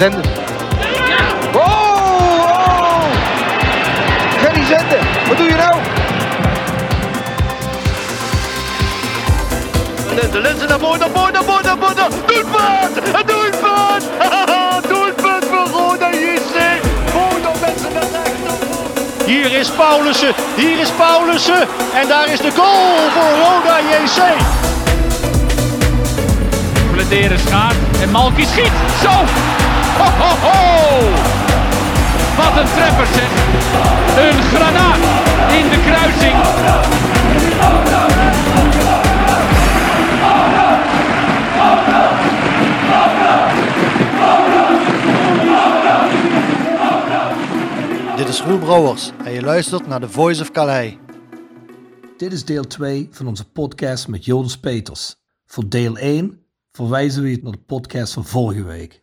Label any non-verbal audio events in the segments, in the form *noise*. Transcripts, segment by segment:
Zenden. Oh, oh! Gerry Zenden, wat doe je nou? De lenzen naar voren, naar voren, naar voren, naar voren. Doelpunt! Een doelpunt! doelpunt voor Roda JC. Roda mensen naar rechts. Hier is Paulussen, hier is Paulussen. En daar is de goal voor Roda JC. Bladeren schaart en Malky schiet. Zo! Ho, ho, ho! Wat een treffer zeg. Een granaat in de kruising. Dit is Roel Brouwers en je luistert naar The Voice of Calais. Dit is deel 2 van onze podcast met Jonas Peters. Voor deel 1 verwijzen we je naar de podcast van vorige week.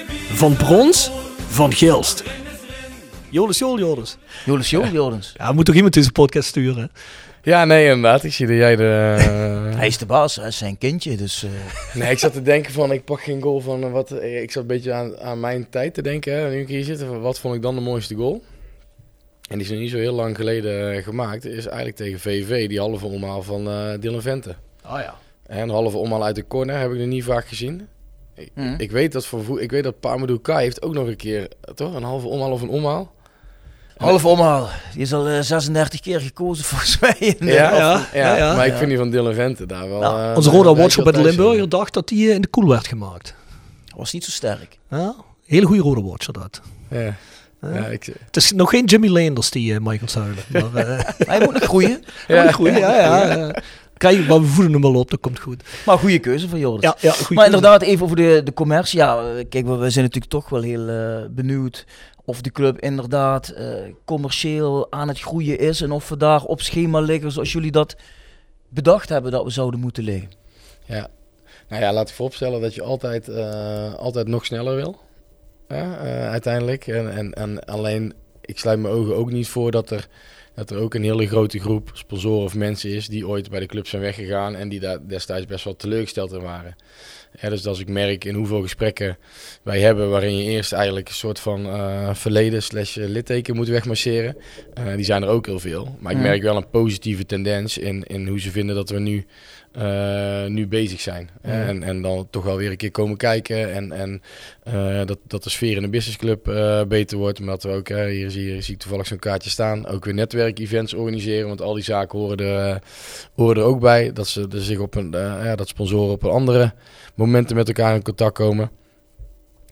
Van brons, van Gilst. Joris, Jol, Joris. Joris Jol, Joris. Ja, moet toch iemand deze podcast sturen? Ja, nee, inderdaad. Ik zie dat jij de... *laughs* Hij is de baas, hij is zijn kindje, dus... eh, *laughs* nee, ik zat te denken van, ik pak geen goal van eh, wat... eh, Ik zat een beetje aan, aan mijn tijd te denken, hè, nu ik hier zit. van Wat vond ik dan de mooiste goal? En die is nog niet zo heel lang geleden gemaakt. Is eigenlijk tegen VV, die halve omhaal van eh Dylan Vente. Oh ja. En de halve omhaal uit de corner heb ik nog niet vaak gezien. Ik, Mhm. ik weet dat voor vo- ik weet dat Pamadou Kai heeft ook nog een keer, toch? Een halve omhaal of een omhaal. half omhaal. Die is al eh, 36 keer gekozen *laughs* volgens mij. in de- Ja, ja, ja, ja. Maar ik vind die van Dylan Vente daar wel... Ja, eh, Onze Roda daar Watcher bij de Limburger dacht dat die eh, in de koel werd gemaakt. Was niet zo sterk. Ja, hele goede Roda Watcher dat. Ja. Ja, ik, Het is nog geen Jimmy Leenders die eh, Michael Zuilen. Maar, *laughs* Hij moet nog groeien. ja, goed, ja, ja. ja. *laughs* Kijk, maar we voeden hem wel op, dat komt goed. Maar goede keuze van Joris. Ja, ja, maar inderdaad, even over de, de commercie. Ja, eh, kijk, we, we zijn natuurlijk toch wel heel eh, benieuwd of de club inderdaad eh, commercieel aan het groeien is. En of we daar op schema liggen zoals jullie dat bedacht hebben dat we zouden moeten liggen. Ja. Nou ja, laat ik vooropstellen dat je altijd, eh, altijd nog sneller wil. Ja, eh, uiteindelijk. En, en, en alleen, ik sluit mijn ogen ook niet voor dat er, dat er ook een hele grote groep sponsoren of mensen is die ooit bij de club zijn weggegaan en die daar destijds best wel teleurgesteld in waren. Ja, dus als ik merk in hoeveel gesprekken wij hebben waarin je eerst eigenlijk een soort van eh, verleden slash litteken moet wegmasseren. eh, die zijn er ook heel veel. Maar ik merk wel een positieve tendens in, in hoe ze vinden dat we nu eh, nu bezig zijn. Ja. En, en dan toch wel weer een keer komen kijken. En, en eh, dat, dat de sfeer in de businessclub eh beter wordt. Maar dat we ook, hier, zie, hier zie ik toevallig zo'n kaartje staan, ook weer netwerkevents organiseren. Want al die zaken horen er, horen er ook bij. Dat ze er zich op een, ja, dat sponsoren op een andere momenten met elkaar in contact komen.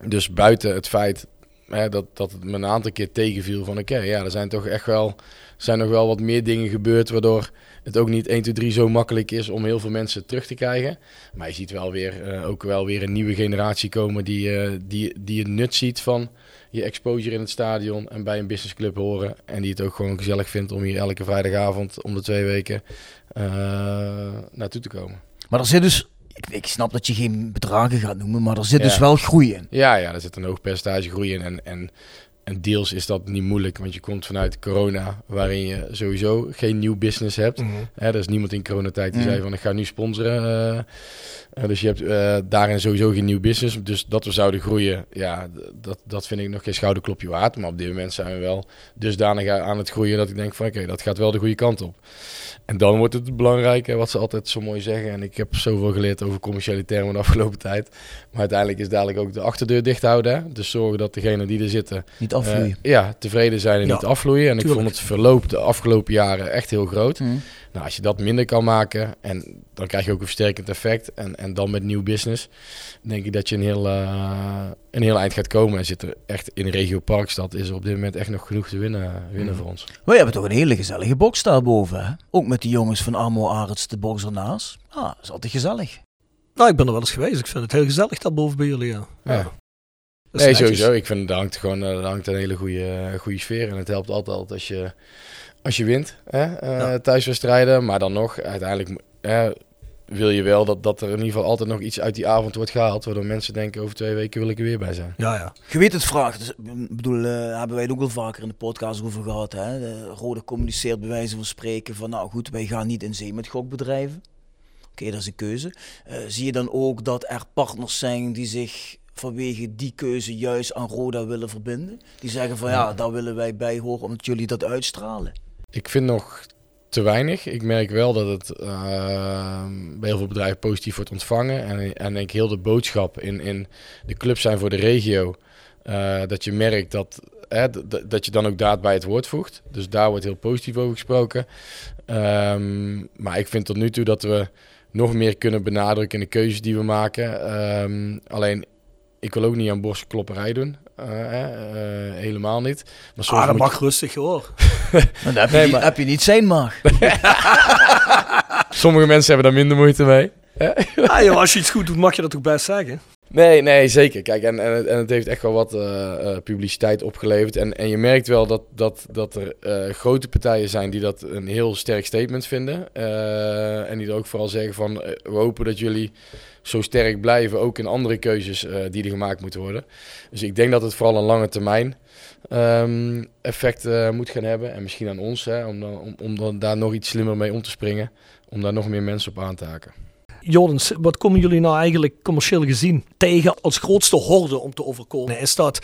Dus buiten het feit dat, dat het me een aantal keer tegenviel van oké, ja, er zijn toch echt wel, zijn nog wel wat meer dingen gebeurd waardoor het ook niet 1, 2, 3 zo makkelijk is om heel veel mensen terug te krijgen. Maar je ziet wel weer, eh, ook wel weer een nieuwe generatie komen die, eh, die, die het nut ziet van je exposure in het stadion en bij een businessclub horen. En die het ook gewoon gezellig vindt om hier elke vrijdagavond om de twee weken eh, naartoe te komen. Maar er zit dus, ik, ik snap dat je geen bedragen gaat noemen, maar er zit dus wel groei in. Ja, ja, er zit een hoog percentage groei in. En, en, en deels is dat niet moeilijk, want je komt vanuit corona, waarin je sowieso geen nieuw business hebt. Hè, er is niemand in coronatijd die Mhm. zei van ik ga nu sponsoren. eh, dus je hebt eh, daarin sowieso geen nieuw business. Dus dat we zouden groeien, ja, dat, dat vind ik nog geen schouderklopje waard. Maar op dit moment zijn we wel dusdanig aan het groeien dat ik denk van oké, dat gaat wel de goede kant op. En dan wordt het belangrijk, hè, wat ze altijd zo mooi zeggen. En ik heb zoveel geleerd over commerciële termen de afgelopen tijd. Maar uiteindelijk is dadelijk ook de achterdeur dicht houden. Hè? Dus zorgen dat degenen die er zitten Niet afvloeien. eh, ja, tevreden zijn en Ja, niet afvloeien. En ik vond het verloop de afgelopen jaren echt heel groot. Mhm. Nou, als je dat minder kan maken, en dan krijg je ook een versterkend effect. En, en dan met nieuw business, denk ik dat je een heel, eh, een heel eind gaat komen. En zit er echt in de regio Parkstad, is er op dit moment echt nog genoeg te winnen, winnen voor ons. We hebben toch een hele gezellige box daarboven. Hè? Ook met die jongens van Amo Arends, de box ernaast. Ah, dat is altijd gezellig. Nou, ik ben er wel eens geweest. Ik vind het heel gezellig daarboven bij jullie, ja. Ja. Nee, netjes. sowieso. Ik vind, daar hangt gewoon eh, hangt een hele goede, goede sfeer. En het helpt altijd als je, als je wint, hè? eh, Ja. thuiswedstrijden. Maar dan nog, uiteindelijk eh, wil je wel dat, dat er in ieder geval altijd nog iets uit die avond wordt gehaald. Waardoor mensen denken, over twee weken wil ik er weer bij zijn. Ja, ja. Je weet het vraagt. Dus, ik bedoel, eh, hebben wij het ook wel vaker in de podcast over gehad. Hè? De Rode communiceert bij wijze van spreken van, nou goed, wij gaan niet in zee met gokbedrijven. Oké, dat is een keuze. Eh, zie je dan ook dat er partners zijn die zich vanwege die keuze juist aan Roda willen verbinden? Die zeggen van, ja, daar willen wij bij horen omdat jullie dat uitstralen. Ik vind nog te weinig. Ik merk wel dat het eh, bij heel veel bedrijven positief wordt ontvangen. En, en denk ik heel de boodschap in, in de clubs zijn voor de regio. eh, dat je merkt dat, hè, dat je dan ook daad bij het woord voegt. Dus daar wordt heel positief over gesproken. Ehm, maar ik vind tot nu toe dat we nog meer kunnen benadrukken in de keuzes die we maken. Ehm, alleen, ik wil ook niet aan borstklopperij doen. Eh, hè, eh, helemaal niet. Maar soms Ah, dat je- mag rustig hoor. *laughs* Maar dan heb, je Nee, niet, maar- heb je niet zijn mag. *laughs* Sommige mensen hebben daar minder moeite mee. Ah, joh, als je iets goed doet, mag je dat ook best zeggen. Nee, nee, zeker. Kijk, en, en, het- en het heeft echt wel wat eh, eh, publiciteit opgeleverd. En, en je merkt wel dat, dat, dat er eh, grote partijen zijn die dat een heel sterk statement vinden. Eh, en die er ook vooral zeggen van, we hopen dat jullie zo sterk blijven, ook in andere keuzes eh, die er gemaakt moeten worden. Dus ik denk dat het vooral een lange termijn ehm, effect eh, moet gaan hebben. En misschien aan ons, hè, om, om, om daar nog iets slimmer mee om te springen. Om daar nog meer mensen op aan te haken. Jordan, wat komen jullie nou eigenlijk commercieel gezien tegen als grootste horde om te overkomen? Is dat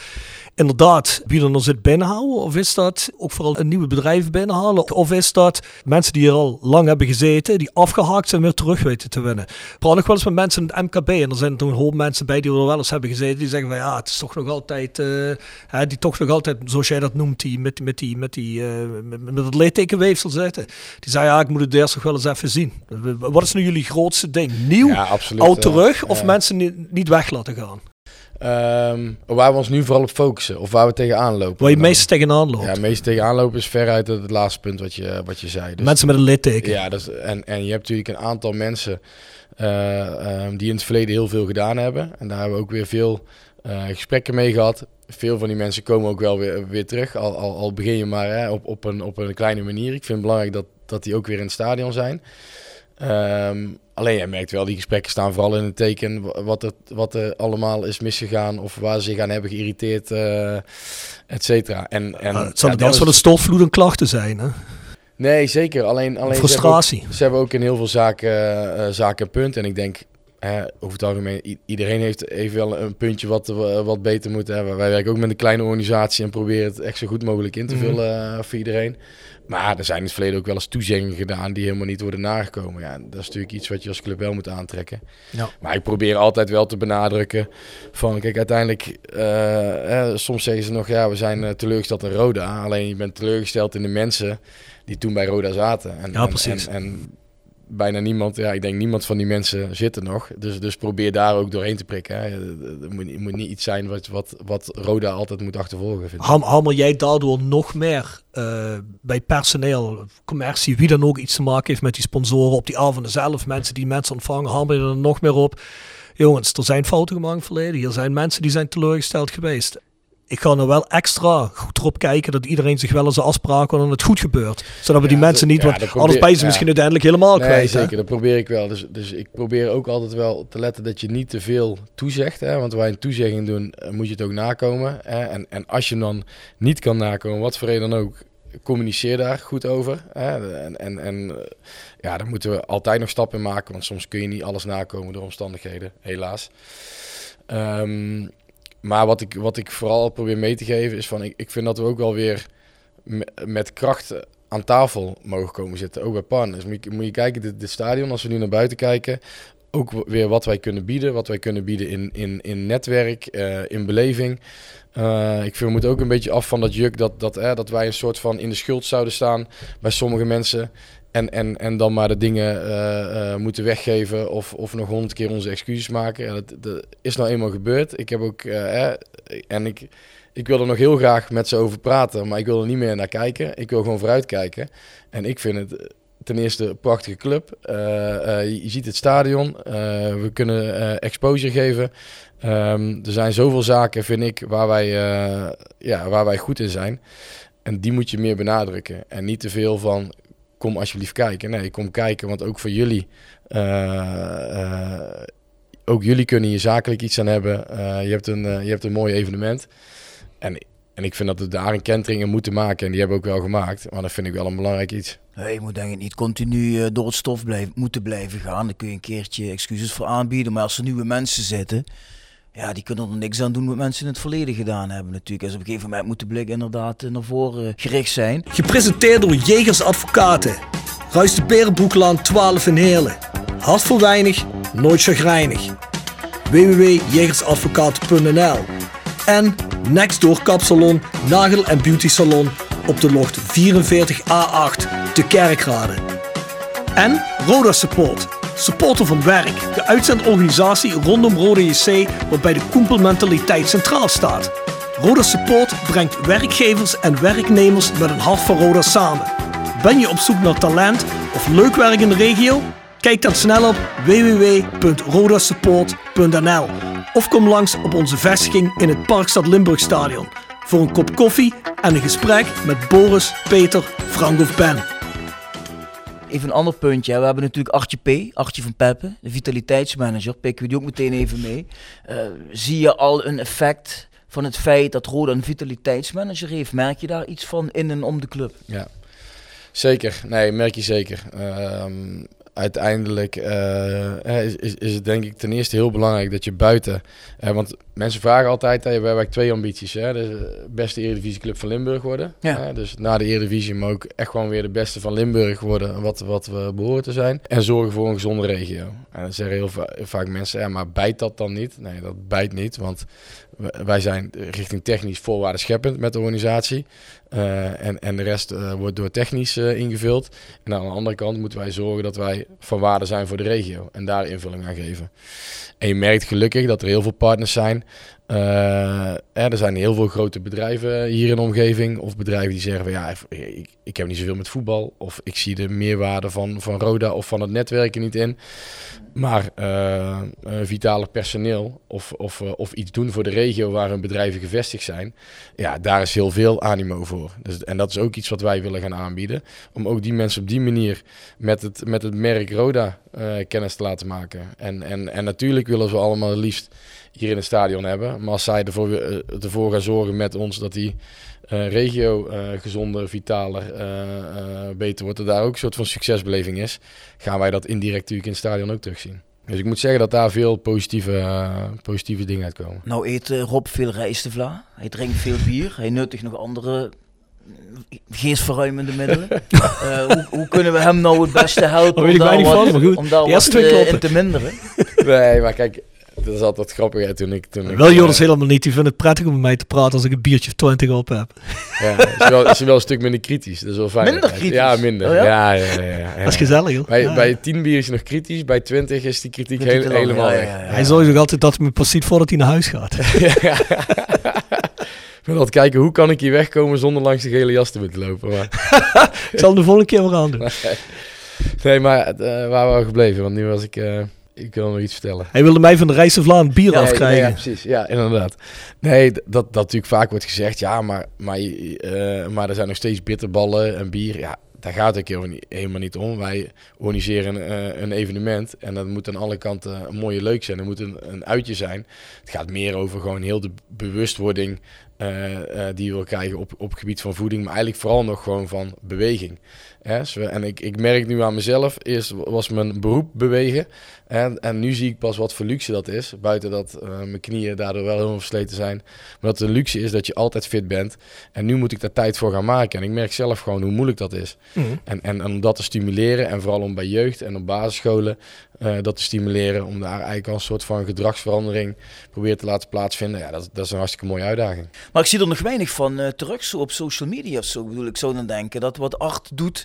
inderdaad wie er nog zit binnenhouden? Of is dat ook vooral een nieuwe bedrijf binnenhalen? Of is dat mensen die er al lang hebben gezeten, die afgehaakt zijn, weer terug weten te winnen? Ik praat nog wel eens met mensen in het MKB en er zijn toen een hoop mensen bij die er wel eens hebben gezeten. Die zeggen van ja, het is toch nog altijd, eh, hè, die toch nog altijd, zoals jij dat noemt, die met, met die, met die, eh, met, met het littekenweefsel zitten. Die zei ja, ik moet het eerst nog wel eens even zien. Wat is nu jullie grootste ding? Nieuw? Ja, absoluut. Oud terug of mensen niet, niet weg laten gaan? Ehm, waar we ons nu vooral op focussen, of waar we tegenaan lopen. Waar je meest tegenaan loopt. Ja, meest tegenaan lopen is veruit het, het laatste punt wat je, wat je zei. Dus, mensen met een litteken. ja, dat is, en, en je hebt natuurlijk een aantal mensen eh, ehm, die in het verleden heel veel gedaan hebben. En daar hebben we ook weer veel eh, gesprekken mee gehad. Veel van die mensen komen ook wel weer, weer terug. Al, al, al begin je maar hè, op, op, een, op een kleine manier. Ik vind het belangrijk dat, dat die ook weer in het stadion zijn. Ehm, alleen jij merkt wel, die gesprekken staan vooral in het teken wa- wat er, wat er allemaal is misgegaan of waar ze zich aan hebben geïrriteerd, eh et cetera. En, en, het zal ja, van is- een stortvloed en klachten zijn. Hè? Nee, zeker. Alleen, alleen ze, hebben Frustratie. ook, ze hebben ook in heel veel zaken, eh, zaken punt. En ik denk, hè, over het algemeen, iedereen heeft even wel een puntje wat, eh, wat beter moet hebben. Wij werken ook met een kleine organisatie en proberen het echt zo goed mogelijk in te Mhm. vullen eh, voor iedereen. Maar er zijn in het verleden ook wel eens toezeggingen gedaan die helemaal niet worden nagekomen. Ja, dat is natuurlijk iets wat je als club wel moet aantrekken. Ja. Maar ik probeer altijd wel te benadrukken van, kijk, uiteindelijk, eh, eh, soms zeggen ze nog, ja, we zijn teleurgesteld in Roda. Alleen je bent teleurgesteld in de mensen die toen bij Roda zaten. En, Ja, precies. En, en bijna niemand, ja, ik denk niemand van die mensen zit er nog. Dus, dus probeer daar ook doorheen te prikken. Het moet, niet iets zijn wat, wat, wat Roda altijd moet achtervolgen, vind Hamel jij daardoor nog meer eh, bij personeel, commercie, wie dan ook iets te maken heeft met die sponsoren op die avonden zelf, mensen die mensen ontvangen, hamel je er nog meer op. Jongens, er zijn fouten gemaakt verleden. Hier zijn mensen die zijn teleurgesteld geweest. Ik ga er wel extra goed erop kijken dat iedereen zich wel aan zijn afspraken en het goed gebeurt. Zodat we die Ja, mensen niet, ja, want anders je ze ja. misschien uiteindelijk helemaal Nee, kwijt. hè? zeker. Dat probeer ik wel. Dus, dus ik probeer ook altijd wel te letten dat je niet te veel toezegt. Hè? Want wij een toezegging doen, eh, moet je het ook nakomen. Hè? En, en als je hem dan niet kan nakomen, wat voor reden dan ook, communiceer daar goed over. Hè? En, en, en eh, ja, daar moeten we altijd nog stappen in maken. Want soms kun je niet alles nakomen door omstandigheden, helaas. Ehm, maar wat ik, wat ik vooral probeer mee te geven is van, ik, ik vind dat we ook wel weer me- met kracht aan tafel mogen komen zitten, ook bij partners. Moet je, moet je kijken, dit, dit stadion, als we nu naar buiten kijken, ook weer wat wij kunnen bieden, wat wij kunnen bieden in, in, in netwerk, eh, in beleving. Eh, ik vind, we moeten ook een beetje af van dat juk dat, dat, dat wij een soort van in de schuld zouden staan bij sommige mensen. En, en, en dan maar de dingen eh, eh, moeten weggeven of, of nog honderd keer onze excuses maken. Ja, dat, is nou eenmaal gebeurd. Ik heb ook, eh, en ik, ik wil er nog heel graag met ze over praten, maar ik wil er niet meer naar kijken. Ik wil gewoon vooruit kijken. En ik vind het ten eerste een prachtige club. Eh, je, ziet het stadion. We kunnen exposure geven. Ehm, er zijn zoveel zaken, vind ik, waar wij, ja, waar wij goed in zijn. En die moet je meer benadrukken. En niet te veel van, kom alsjeblieft kijken. Nee, kom kijken, want ook voor jullie... eh, eh, ook jullie kunnen hier zakelijk iets aan hebben. Eh, je, hebt een, je hebt een mooi evenement. En, en ik vind dat we daar een kenteringen moeten maken. En die hebben we ook wel gemaakt. Maar dat vind ik wel een belangrijk iets. Nee, je moet denk ik niet continu door het stof blijven, moeten blijven gaan. Daar kun je een keertje excuses voor aanbieden. Maar als er nieuwe mensen zitten, ja, die kunnen er niks aan doen wat mensen in het verleden gedaan hebben natuurlijk. En op een gegeven moment moet de blik inderdaad eh, naar voren gericht zijn. Gepresenteerd door Jegers Advocaten. Ruist de Berenbroeklaan 12 in Heerlen. Hart voor weinig, nooit chagrijnig. www.jegersadvocaten.nl En Nextdoor Kapsalon, Nagel en Beauty Salon op de locht 44A8 te Kerkrade. En Roda Support. Supporter van werk. De uitzendorganisatie rondom Roda JC waarbij de koempelmentaliteit centraal staat. Roda Support brengt werkgevers en werknemers met een hart voor Roda samen. Ben je op zoek naar talent of leuk werk in de regio? Kijk dan snel op www.rodasupport.nl of kom langs op onze vestiging in het Parkstad Limburgstadion voor een kop koffie en een gesprek met Boris, Peter, Frank of Ben. Even een ander puntje. We hebben natuurlijk Artje P, Artje van Peppe, de vitaliteitsmanager. Pikken we die ook meteen even mee. Eh, zie je al een effect van het feit dat Roda een vitaliteitsmanager heeft? Merk je daar iets van in en om de club? Ja, zeker. Nee, merk je zeker. Ehm, uiteindelijk eh, is, is, is het denk ik ten eerste heel belangrijk dat je buiten... eh, want mensen vragen altijd, hè, we hebben eigenlijk twee ambities. Hè, de beste eredivisieclub van Limburg worden. Ja. Dus na de eredivisie, maar ook echt gewoon weer de beste van Limburg worden. Wat, wat we behoren te zijn. En zorgen voor een gezonde regio. En dan zeggen heel va- vaak mensen, ja, maar bijt dat dan niet? Nee, dat bijt niet, want wij zijn richting technisch voorwaarden scheppend met de organisatie. Eh, en, en de rest eh, wordt door technisch eh, ingevuld. En aan de andere kant moeten wij zorgen dat wij van waarde zijn voor de regio. En daar invulling aan geven. En je merkt gelukkig dat er heel veel partners zijn. Eh, er zijn heel veel grote bedrijven hier in de omgeving. Of bedrijven die zeggen ja, ik, ik heb niet zoveel met voetbal. Of ik zie de meerwaarde van, van Roda of van het netwerken niet in. Maar eh, vitale personeel of, of, of iets doen voor de regio waar hun bedrijven gevestigd zijn. Ja, daar is heel veel animo voor. Dus, en dat is ook iets wat wij willen gaan aanbieden. Om ook die mensen op die manier met het, met het merk Roda kennis te laten maken. En, en, en natuurlijk willen we allemaal het liefst hier in het stadion hebben. Maar als zij ervoor, eh, ervoor gaan zorgen met ons dat die eh, regio eh, gezonder, vitaler, beter wordt. Dat daar ook een soort van succesbeleving is. Gaan wij dat indirect natuurlijk in het stadion ook terugzien. Dus ik moet zeggen dat daar veel positieve, positieve dingen uitkomen. Nou eet Rob veel rijstevla, hij drinkt veel bier, hij nuttigt nog andere geestverruimende middelen. *laughs* Hoe, hoe kunnen we hem nou het beste *laughs* helpen om daar, wat, van, om daar wat in te minderen? *laughs* Nee, maar kijk, dat is altijd grappig. Hè, toen ik, toen ik, Wel Joris eh, helemaal niet. Die vindt het prettig om met mij te praten als ik een biertje of 20 op heb. Ja, is wel, is wel een stuk minder kritisch. Dat is wel fijn. Minder kritisch? Ja, minder. Oh ja? ja? Ja, ja, ja, ja. Dat is gezellig hoor. Bij, Ja. bij 10 bier is hij nog kritisch, bij 20 is die kritiek heel- lang, helemaal ja, ja, weg. ja, ja. Hij zorgt ook altijd dat hij me pas ziet voordat hij naar huis gaat. *laughs* Ik wil altijd kijken, hoe kan ik hier wegkomen zonder langs de gele jas te moeten lopen. Maar, *laughs* ik zal hem de volgende keer weer aan doen. nee, maar eh, waar waren we gebleven? Want nu was ik... eh, ik wil nog iets vertellen. Hij wilde mij van de Vlaanderen bier Ja, afkrijgen. Ja, precies. Ja, inderdaad. Nee, dat, dat natuurlijk vaak wordt gezegd. Ja, maar, maar, eh, maar er zijn nog steeds bitterballen en bier. Ja, daar gaat het helemaal niet om. Wij organiseren eh, een evenement en dat moet aan alle kanten mooi en leuk zijn. Er moet een, een uitje zijn. Het gaat meer over gewoon heel de bewustwording eh, die we krijgen op, op het gebied van voeding. Maar eigenlijk vooral nog gewoon van beweging. Hè, en ik, ik merk nu aan mezelf, eerst was mijn beroep bewegen. En, en nu zie ik pas wat voor luxe dat is. Buiten dat eh, mijn knieën daardoor wel helemaal versleten zijn. Maar dat de luxe is dat je altijd fit bent. En nu moet ik daar tijd voor gaan maken. En ik merk zelf gewoon hoe moeilijk dat is. Mhm. En, en om dat te stimuleren, en vooral om bij jeugd en op basisscholen eh, dat te stimuleren, om daar eigenlijk al een soort van gedragsverandering proberen te laten plaatsvinden. Ja, dat, dat is een hartstikke mooie uitdaging. Maar ik zie er nog weinig van eh, terug, zo op social media of zo. Ik bedoel, ik zou dan denken dat wat Art doet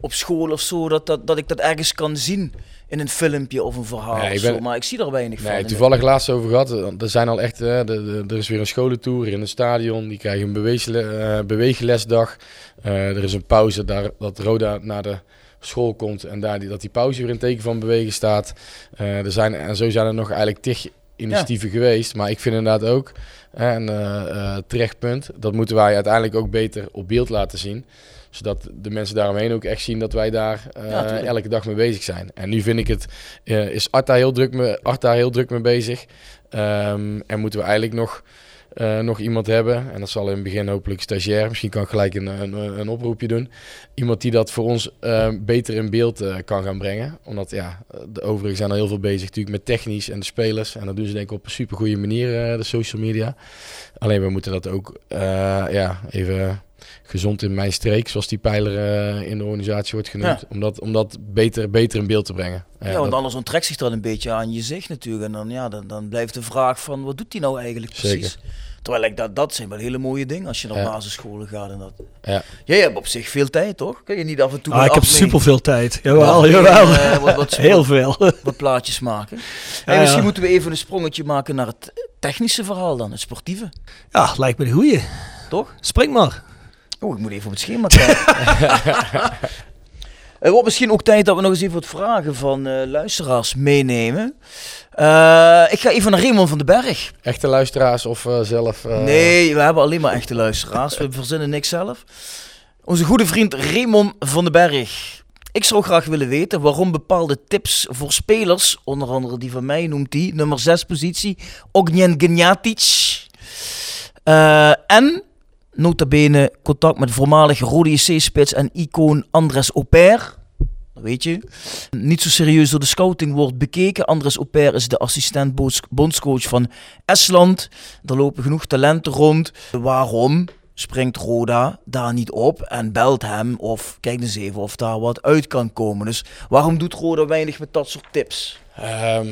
op school of zo, dat, dat, dat ik dat ergens kan zien in een filmpje of een verhaal Nee, ik of zo. Maar ik zie er weinig van. Nee, in toevallig laatst over gehad. Er zijn al echt, eh, de, de- er is weer een scholentour in het stadion. Die krijgen een beweegle, eh, beweeglesdag. Eh, er is een pauze daar, dat Roda naar de school komt en daar die, dat die pauze weer in teken van bewegen staat. Eh, er zijn, en zo zijn er nog eigenlijk tig initiatieven geweest. Maar ik vind inderdaad ook eh, een eh, eh, terecht punt. Dat moeten wij uiteindelijk ook beter op beeld laten zien zodat de mensen daaromheen ook echt zien dat wij daar eh, Ja, elke dag mee bezig zijn. En nu vind ik het, eh, is Art daar heel druk mee, Art daar heel druk mee bezig. Ehm, en moeten we eigenlijk nog, eh, nog iemand hebben. En dat zal in het begin hopelijk stagiair. Misschien kan ik gelijk een, een, een oproepje doen. Iemand die dat voor ons eh, beter in beeld kan gaan brengen. Omdat ja, de overigen zijn al heel veel bezig natuurlijk met technisch en de spelers. En dat doen ze denk ik op een super goede manier, de social media. Alleen we moeten dat ook ja, even gezond in mijn streek, zoals die pijler eh, in de organisatie wordt genoemd. Ja. Om dat, om dat beter, beter in beeld te brengen. Ja, want dat- anders onttrekt zich dat een beetje aan je zicht natuurlijk. En dan, ja, dan, dan blijft de vraag van, wat doet hij nou eigenlijk precies? Terwijl ik dat, dat zijn wel hele mooie dingen als je naar Ja. basisscholen gaat. En dat. Ja. Jij hebt op zich veel tijd, toch? Kun je niet af en toe Ah, ik heb superveel tijd. Jawel, Ja, jawel. eh, wat, wat, *laughs* Heel veel. wat plaatjes maken. *laughs* Ja, Hey, misschien ja. moeten we even een sprongetje maken naar het technische verhaal dan, het sportieve. Ja, lijkt me de goeie. Toch? Spring maar. Oh, ik moet even op het schema kijken. Het *laughs* wordt misschien ook tijd dat we nog eens even wat vragen van eh, luisteraars meenemen. Eh, ik ga even naar Raymond van den Berg. Echte luisteraars of eh, zelf... eh, Nee, we hebben alleen maar echte luisteraars. We verzinnen niks zelf. Onze goede vriend Raymond van den Berg. Ik zou graag willen weten waarom bepaalde tips voor spelers, onder andere die van mij noemt hij, nummer 6 positie, Ognjen Gnjatic. Eh, en, nota bene, contact met voormalige Rode JC-spits en icoon Andres Oper. Weet je. Niet zo serieus door de scouting wordt bekeken. Andres Oper is de assistent bonds- bondscoach van Estland. Er lopen genoeg talenten rond. Waarom springt Roda daar niet op en belt hem of kijkt eens even of daar wat uit kan komen? Dus waarom doet Roda weinig met dat soort tips? Ehm,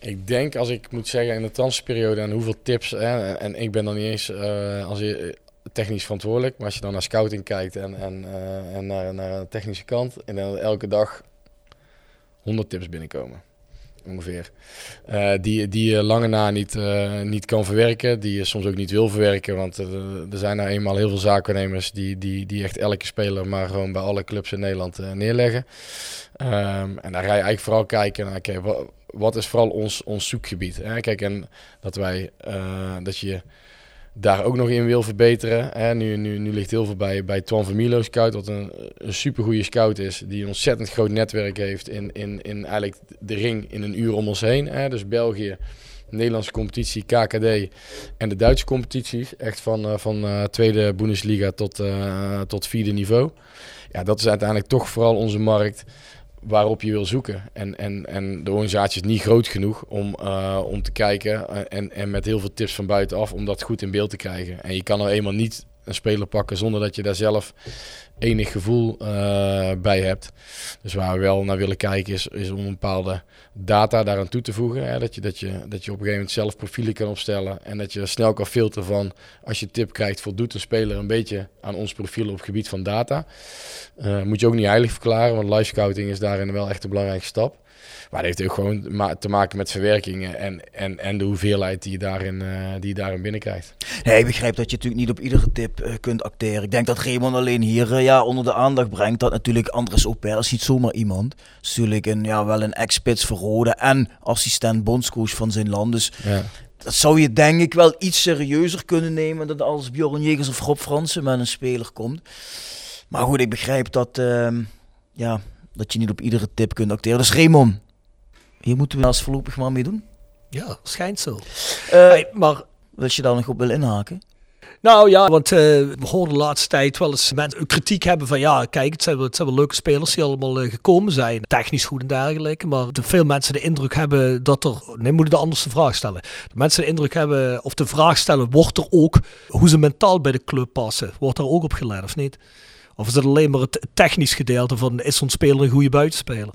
ik denk, als ik moet zeggen, in de transferperiode en hoeveel tips... Hè, en, en ik ben dan niet eens eh, als je, technisch verantwoordelijk... maar als je dan naar scouting kijkt en, en, eh, en naar, naar de technische kant... en dan elke dag 100 tips binnenkomen. Ongeveer. Eh, die, die je lange na niet, eh, niet kan verwerken. Die je soms ook niet wil verwerken. Want er zijn nou eenmaal heel veel zaakwaarnemers die, die, die echt elke speler maar gewoon bij alle clubs in Nederland neerleggen. Ehm, en daar ga je eigenlijk vooral kijken naar, oké, wat, is vooral ons, ons zoekgebied? Hè? Kijk, en dat wij, dat je daar ook nog in wil verbeteren. Hè? Nu, nu, nu ligt heel veel bij, bij Twan Vermilo Scout, wat een, een supergoeie scout is, die een ontzettend groot netwerk heeft in, in, in eigenlijk de ring in een uur om ons heen. Hè? Dus België, Nederlandse competitie, KKD en de Duitse competities. Echt van, eh, van eh, tweede Bundesliga tot, eh, tot vierde niveau. Ja, dat is uiteindelijk toch vooral onze markt waarop je wil zoeken. En, en, en de organisatie is niet groot genoeg om, eh, om te kijken eh, en, en met heel veel tips van buitenaf om dat goed in beeld te krijgen. En je kan er eenmaal niet een speler pakken zonder dat je daar zelf enig gevoel eh, bij hebt. Dus waar we wel naar willen kijken is, is om een bepaalde data daaraan toe te voegen. Hè? Dat, je, dat, je, dat je op een gegeven moment zelf profielen kan opstellen en dat je snel kan filteren van als je tip krijgt voldoet een speler een beetje aan ons profiel op het gebied van data. Eh, moet je ook niet heilig verklaren, want live scouting is daarin wel echt een belangrijke stap. Maar dat heeft ook gewoon te maken met verwerkingen en, en, en de hoeveelheid die je daarin, eh, die je daarin binnenkrijgt. Nee, ik begrijp dat je natuurlijk niet op iedere tip eh, kunt acteren. Ik denk dat Raymond alleen hier eh, ja, onder de aandacht brengt dat natuurlijk Andres Opel is niet zomaar iemand. Is natuurlijk een, ja, wel een ex-spits voor Rode en assistent bondscoach van zijn land. Dus Ja. dat zou je denk ik wel iets serieuzer kunnen nemen dan als Bjorn Jegers of Rob Fransen met een speler komt. Maar goed, ik begrijp dat, ehm, ja, dat je niet op iedere tip kunt acteren. Dus Raymond, hier moeten we als voorlopig maar mee doen. Ja, schijnt zo. Eh, Hey, maar Wil je daar nog op willen inhaken? Nou ja, want eh, we horen de laatste tijd wel eens mensen kritiek hebben van ja, kijk, het zijn wel, het zijn wel leuke spelers die allemaal eh, gekomen zijn. Technisch goed en dergelijke. Maar de, veel mensen de indruk hebben dat er. Nee, moet ik de anderste vraag stellen. De mensen de indruk hebben, of de vraag stellen, wordt er ook hoe ze mentaal bij de club passen? Wordt daar ook op gelet of niet? Of is het alleen maar het technisch gedeelte van is zo'n speler een goede buitenspeler?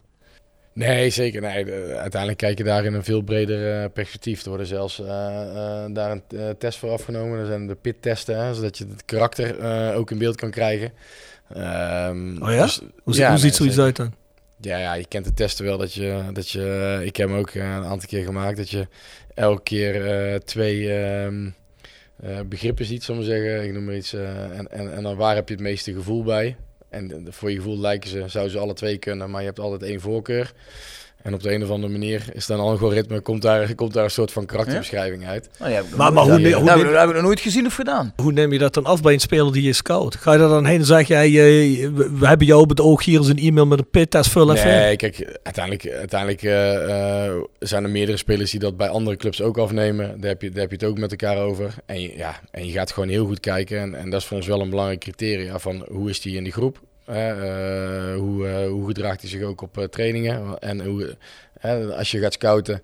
Nee, zeker. Nee, de- uiteindelijk kijk je daar in een veel breder eh, perspectief. Er worden zelfs eh, eh, daar een test voor afgenomen. Dat zijn de pit-testen, hè, zodat je het karakter ook in beeld kan krijgen. Ehm, Oh ja? dus- Hoe, zi- ja, hoe nee, ziet zoiets zeker. uit dan? Ja, ja, je kent de testen wel dat je, dat je ik heb hem ook een aantal keer gemaakt, dat je elke keer twee ehm, eh, begrippen ziet, zullen we zeggen. Ik noem maar iets. en, en, en dan waar heb je het meeste gevoel bij? En eh, voor je gevoel lijken ze, zouden ze alle twee kunnen, maar je hebt altijd één voorkeur. En op de een of andere manier is dan een algoritme, komt daar, komt daar een soort van karakterbeschrijving uit. Nou, ja, Maar- maar hoe ja, hoe dat ne- heb ik- dat nooit gezien of gedaan. Hoe neem je dat dan af bij een speler die je scout? Ga je er dan heen en zeg jij, eh, we, we hebben jou op het oog, hier is een e-mail met een pittest, vul even. Nee, kijk, uiteindelijk, uiteindelijk eh, eh, zijn er meerdere spelers die dat bij andere clubs ook afnemen. Daar heb je, daar heb je het ook met elkaar over. En je, ja, en je gaat gewoon heel goed kijken. En, en dat is voor ons wel een belangrijk criteria van hoe is die in die groep? Eh, hoe, eh, hoe gedraagt hij zich ook op eh, trainingen? En hoe, als je gaat scouten,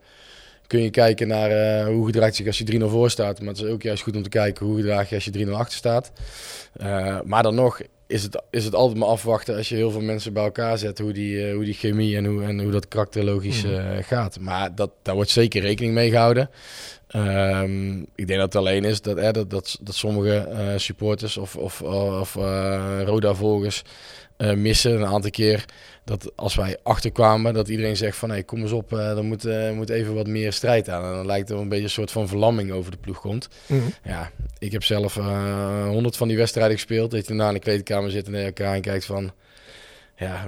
kun je kijken naar hoe gedraagt hij zich als je 3-0 voor staat. Maar het is ook juist goed om te kijken hoe gedraag je als je 3-0 achter staat. Maar dan nog is het, is het altijd maar afwachten als je heel veel mensen bij elkaar zet, hoe die, hoe die chemie en hoe, en hoe dat karakterologisch Mhm. gaat. Maar dat, daar wordt zeker rekening mee gehouden. Ehm, ik denk dat het alleen is dat, hè, dat, dat, dat sommige eh, supporters of, of, of eh, Roda-volgers eh, missen een aantal keer dat als wij achterkwamen, dat iedereen zegt van hey, kom eens op, er moet, moet even wat meer strijd aan. En dan lijkt er een beetje een soort van verlamming over de ploeg komt. Mhm. Ja, ik heb zelf honderd van die wedstrijden gespeeld. Dat je daarna in de kleedkamer zit en naar elkaar en kijkt van... Ja,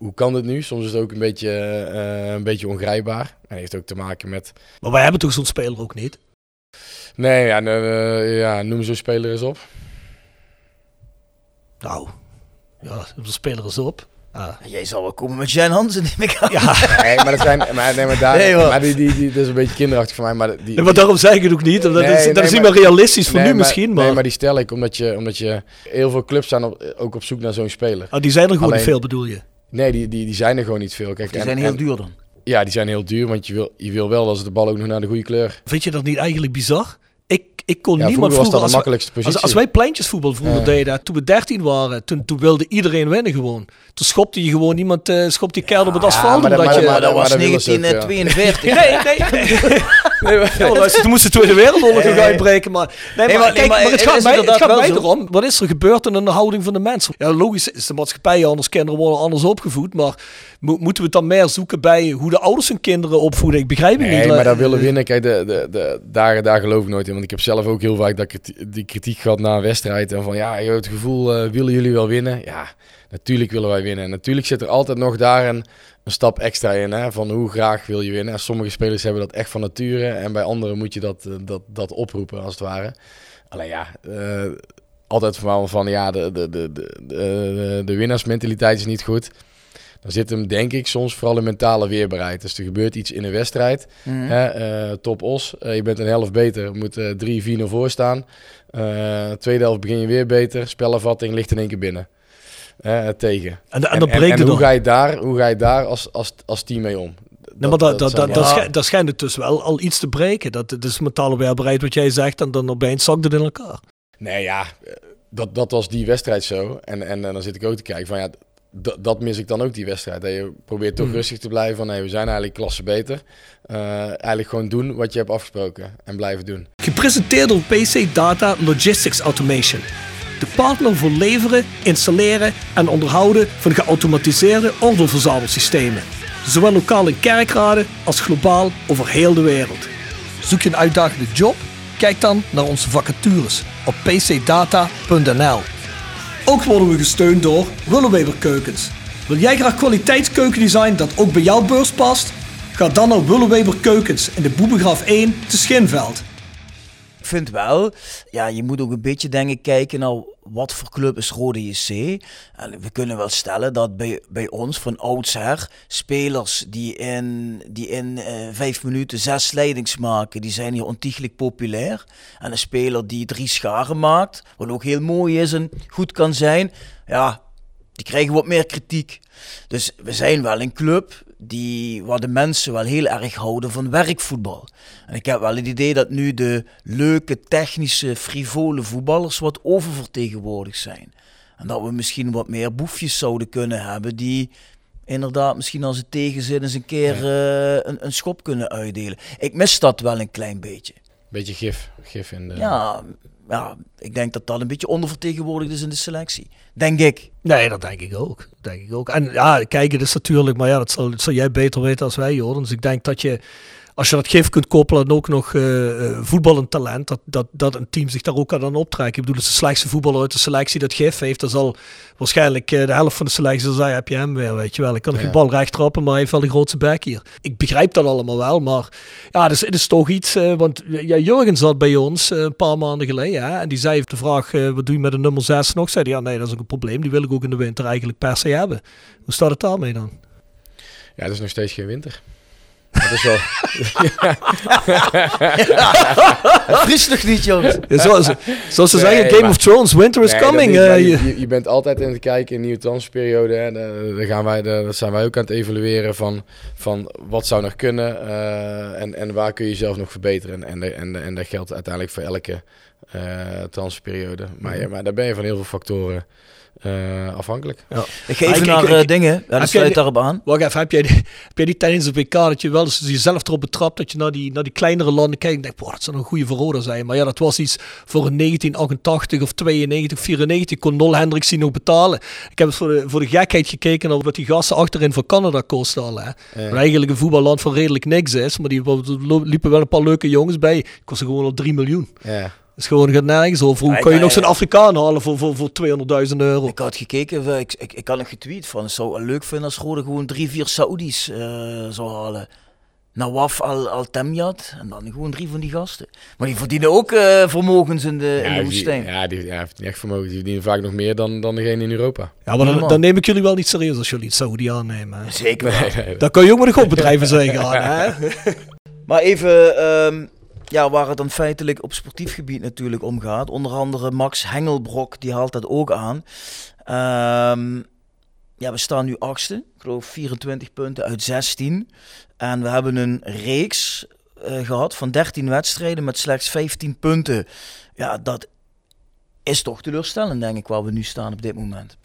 hoe, kan dit nu? Soms is het ook een beetje, eh, een beetje ongrijpbaar. En heeft ook te maken met... Maar wij hebben toch zo'n speler ook niet? Nee, ja, eh, ja noem zo'n speler eens op. Nou, ja, zo'n speler is op. Ah. Jij zal wel komen met Jan Hansen, neem ik aan. Ja, *laughs* Nee, maar dat zijn... Maar, nee, maar, daar, Nee, maar die, die, die, dat is een beetje kinderachtig voor mij. Maar die, nee, maar daarom zeg ik het ook niet. Dat, Nee, is, dat is niet meer realistisch voor Nee, nu maar- misschien, maar, Nee, maar die stel ik omdat je, omdat je... Heel veel clubs zijn op, ook op zoek naar zo'n speler. Ah, die zijn er gewoon Alleen- niet veel, bedoel je? Nee, die, die, die zijn er gewoon niet veel. Kijk, Die en- zijn heel en- duur dan. Ja, die zijn heel duur, want je wil, je wil wel dat ze de bal ook nog naar de goede kleur. Vind je dat niet eigenlijk bizar? Ik, kon Ja, niemand vroeger was vroeger... Als, positie. als, als wij pleintjesvoetbal vroeger Ja. deden, toen we 13 waren, toen, toen wilde iedereen winnen gewoon. Toen schopte je gewoon iemand, eh schopte je keil op het asfalt. maar dat- omdat maar je... Maar dat was dat willen ze ook, ja. 1942. *laughs* Nee, nee, nee. *laughs* Ja, luister, toen moest de Tweede Wereldoorlog *laughs* nog uitbreken. Maar, nee, maar, kijk, maar maar het gaat mij, het gaat mij erom. Wat is er gebeurd in de houding van de mensen? Ja, logisch is de maatschappij anders. Kinderen worden anders opgevoed. Maar mo- moeten we het dan meer zoeken bij hoe de ouders hun kinderen opvoeden? Ik begrijp het niet. Nee, maar dat Eh, willen winnen, kijk, de, de, de, daar, daar geloof ik nooit in. Want ik heb zelf ook heel vaak dat kriti- die kritiek gehad na een wedstrijd. En van, ja, joh, het gevoel, eh, willen jullie wel winnen? Ja, natuurlijk willen wij winnen. En natuurlijk zit er altijd nog daar een, een stap extra in. Hè, van hoe graag wil je winnen? En sommige spelers hebben dat echt van nature. En bij anderen moet je dat, eh, dat, dat oproepen, als het ware. Alleen ja, eh, altijd van, van ja, de, de, de, de, de winnaarsmentaliteit is niet goed. Dan zit hem, denk ik, soms vooral in mentale weerbaarheid. Dus er gebeurt iets in een wedstrijd. Mhm. Hè, eh, top os, eh, je bent een helft beter, moet eh 3-4 voor staan. Eh, tweede helft begin je weer beter, spelervatting ligt in één keer binnen. Tegen. En, en En, dan en, breekt en hoe ga je daar, hoe ga je daar als, als, als team mee om? Nee, maar dat, dat, zijn dat, dat, dat schijnt het dus wel al iets te breken. Dat, dat is mentale weerbaarheid wat jij zegt. En dan opeens zakt het in elkaar. Nee, ja, dat, dat was die wedstrijd zo. En, en, en dan zit ik ook te kijken van ja, dat mis ik dan ook die wedstrijd. Dat je probeert toch Hmm. rustig te blijven van nee, we zijn eigenlijk klasse beter. Eh, eigenlijk gewoon doen wat je hebt afgesproken en blijven doen. Gepresenteerd door PC Data Logistics Automation. De partner voor leveren, installeren en onderhouden van geautomatiseerde ordeelverzamelsystemen. zowel lokaal in kerkraden als globaal over heel de wereld. Zoek je een uitdagende job? Kijk dan naar onze vacatures op pcdata.nl. Ook worden we gesteund door Willeweber Keukens. Wil jij graag kwaliteitskeukendesign dat ook bij jouw beurs past? Ga dan naar Willeweber Keukens in de Boebegraaf 1 te Schinveld. Ik vind wel, ja, je moet ook een beetje denken kijken naar wat voor club is Rode JC. En we kunnen wel stellen dat bij, bij ons van oudsher spelers die in, die in eh, vijf minuten zes leidings maken, die zijn hier ontiegelijk populair. En een speler die drie scharen maakt, wat ook heel mooi is en goed kan zijn, ja, die krijgen wat meer kritiek. Dus we zijn wel een club die, waar de mensen wel heel erg houden van werkvoetbal. En ik heb wel het idee dat nu de leuke, technische, frivole voetballers wat oververtegenwoordigd zijn. En dat we misschien wat meer boefjes zouden kunnen hebben die inderdaad misschien als het tegenzin eens een keer uh, een, een schop kunnen uitdelen. Ik mis dat wel een klein beetje. Beetje gif, gif in de... Ja, ja, ik denk dat dat een beetje ondervertegenwoordigd is in de selectie. Denk ik. Nee, dat denk ik ook. Denk ik ook. En ja, kijken is natuurlijk, maar ja, dat zal jij beter weten als wij, Jordan. Dus ik denk dat je als je dat gif kunt koppelen en ook nog uh, voetballend talent, dat, dat, dat een team zich daar ook aan optrekken. Ik bedoel, als de slechtste voetballer uit de selectie dat gif heeft, dan zal waarschijnlijk uh, de helft van de selectie zeggen, heb je hem weer, weet je wel. Ik kan ja. geen bal recht trappen, maar hij heeft wel de grootste bek hier. Ik begrijp dat allemaal wel, maar ja, dus, het is toch iets, uh, want ja, Jurgen zat bij ons een paar maanden geleden hè, en die zei de vraag, wat doe je met de nummer 6 nog? Zei hij, ja nee, dat is ook een probleem, die wil ik ook in de winter eigenlijk per se hebben. Hoe staat het daarmee dan? Ja, het is nog steeds geen winter. Dat is wel. *laughs* Fris nog niet, jongens. Ja, zoals, zoals ze nee, zeggen, Game maar, of Thrones, winter is nee, coming. Uh, je, je, bent altijd in het kijken in nieuwe transperiode. Hè. Daar gaan wij, daar zijn wij ook aan het evalueren van, van wat zou nog kunnen uh, en, en waar kun je jezelf nog verbeteren. En, en, en, en dat geldt uiteindelijk voor elke uh, transperiode. Maar, ja, maar daar ben je van heel veel factoren. Uh, afhankelijk. Ja. Ik geef even naar uh, dingen. Ja, dat sluit daarop aan. Wacht even, heb jij, die, heb jij die tijdens de WK dat je wel eens jezelf erop betrapt dat je naar die, naar die kleinere landen kijkt en denkt, boah, dat zou een goede verroder zijn. Maar ja, dat was iets voor een 1988 of 92 of 94 kon Nol Hendricks die nog betalen. Ik heb eens voor de, voor de gekheid gekeken naar wat die gasten achterin van Canada kosten al. Hè. Ja. eigenlijk een voetballand van redelijk niks is, maar die liepen wel een paar leuke jongens bij. Ik kostte gewoon al 3 miljoen. Ja is gewoon gaat nergens over. Hoe kan je nog zo'n Afrikaan halen voor, voor, voor 200.000 euro? Ik had gekeken, ik, ik, ik had nog getweet van, het zou leuk vinden als Rode gewoon drie, vier Saoedi's uh, zou halen. Nawaf al, al Temjat en dan gewoon drie van die gasten. Maar die verdienen ook uh, vermogens in de, ja, in de woestijn. Die, ja, die ja, heeft niet echt vermogen. Die verdienen vaak nog meer dan, dan degene in Europa. Ja, maar dan, dan neem ik jullie wel niet serieus als jullie het Saudi aannemen. Zeker nee, nee, nee. Dan kan je ook met de godbedrijven zeggen. *laughs* Hè? maar even... Um, ja, waar het dan feitelijk op sportief gebied natuurlijk om gaat. Onder andere Max Hengelbrok, die haalt dat ook aan. Um, ja, we staan nu achtste. Ik geloof 24 punten uit 16. En we hebben een reeks uh, gehad van 13 wedstrijden met slechts 15 punten. Ja, dat is toch teleurstellend, denk ik, waar we nu staan op dit moment.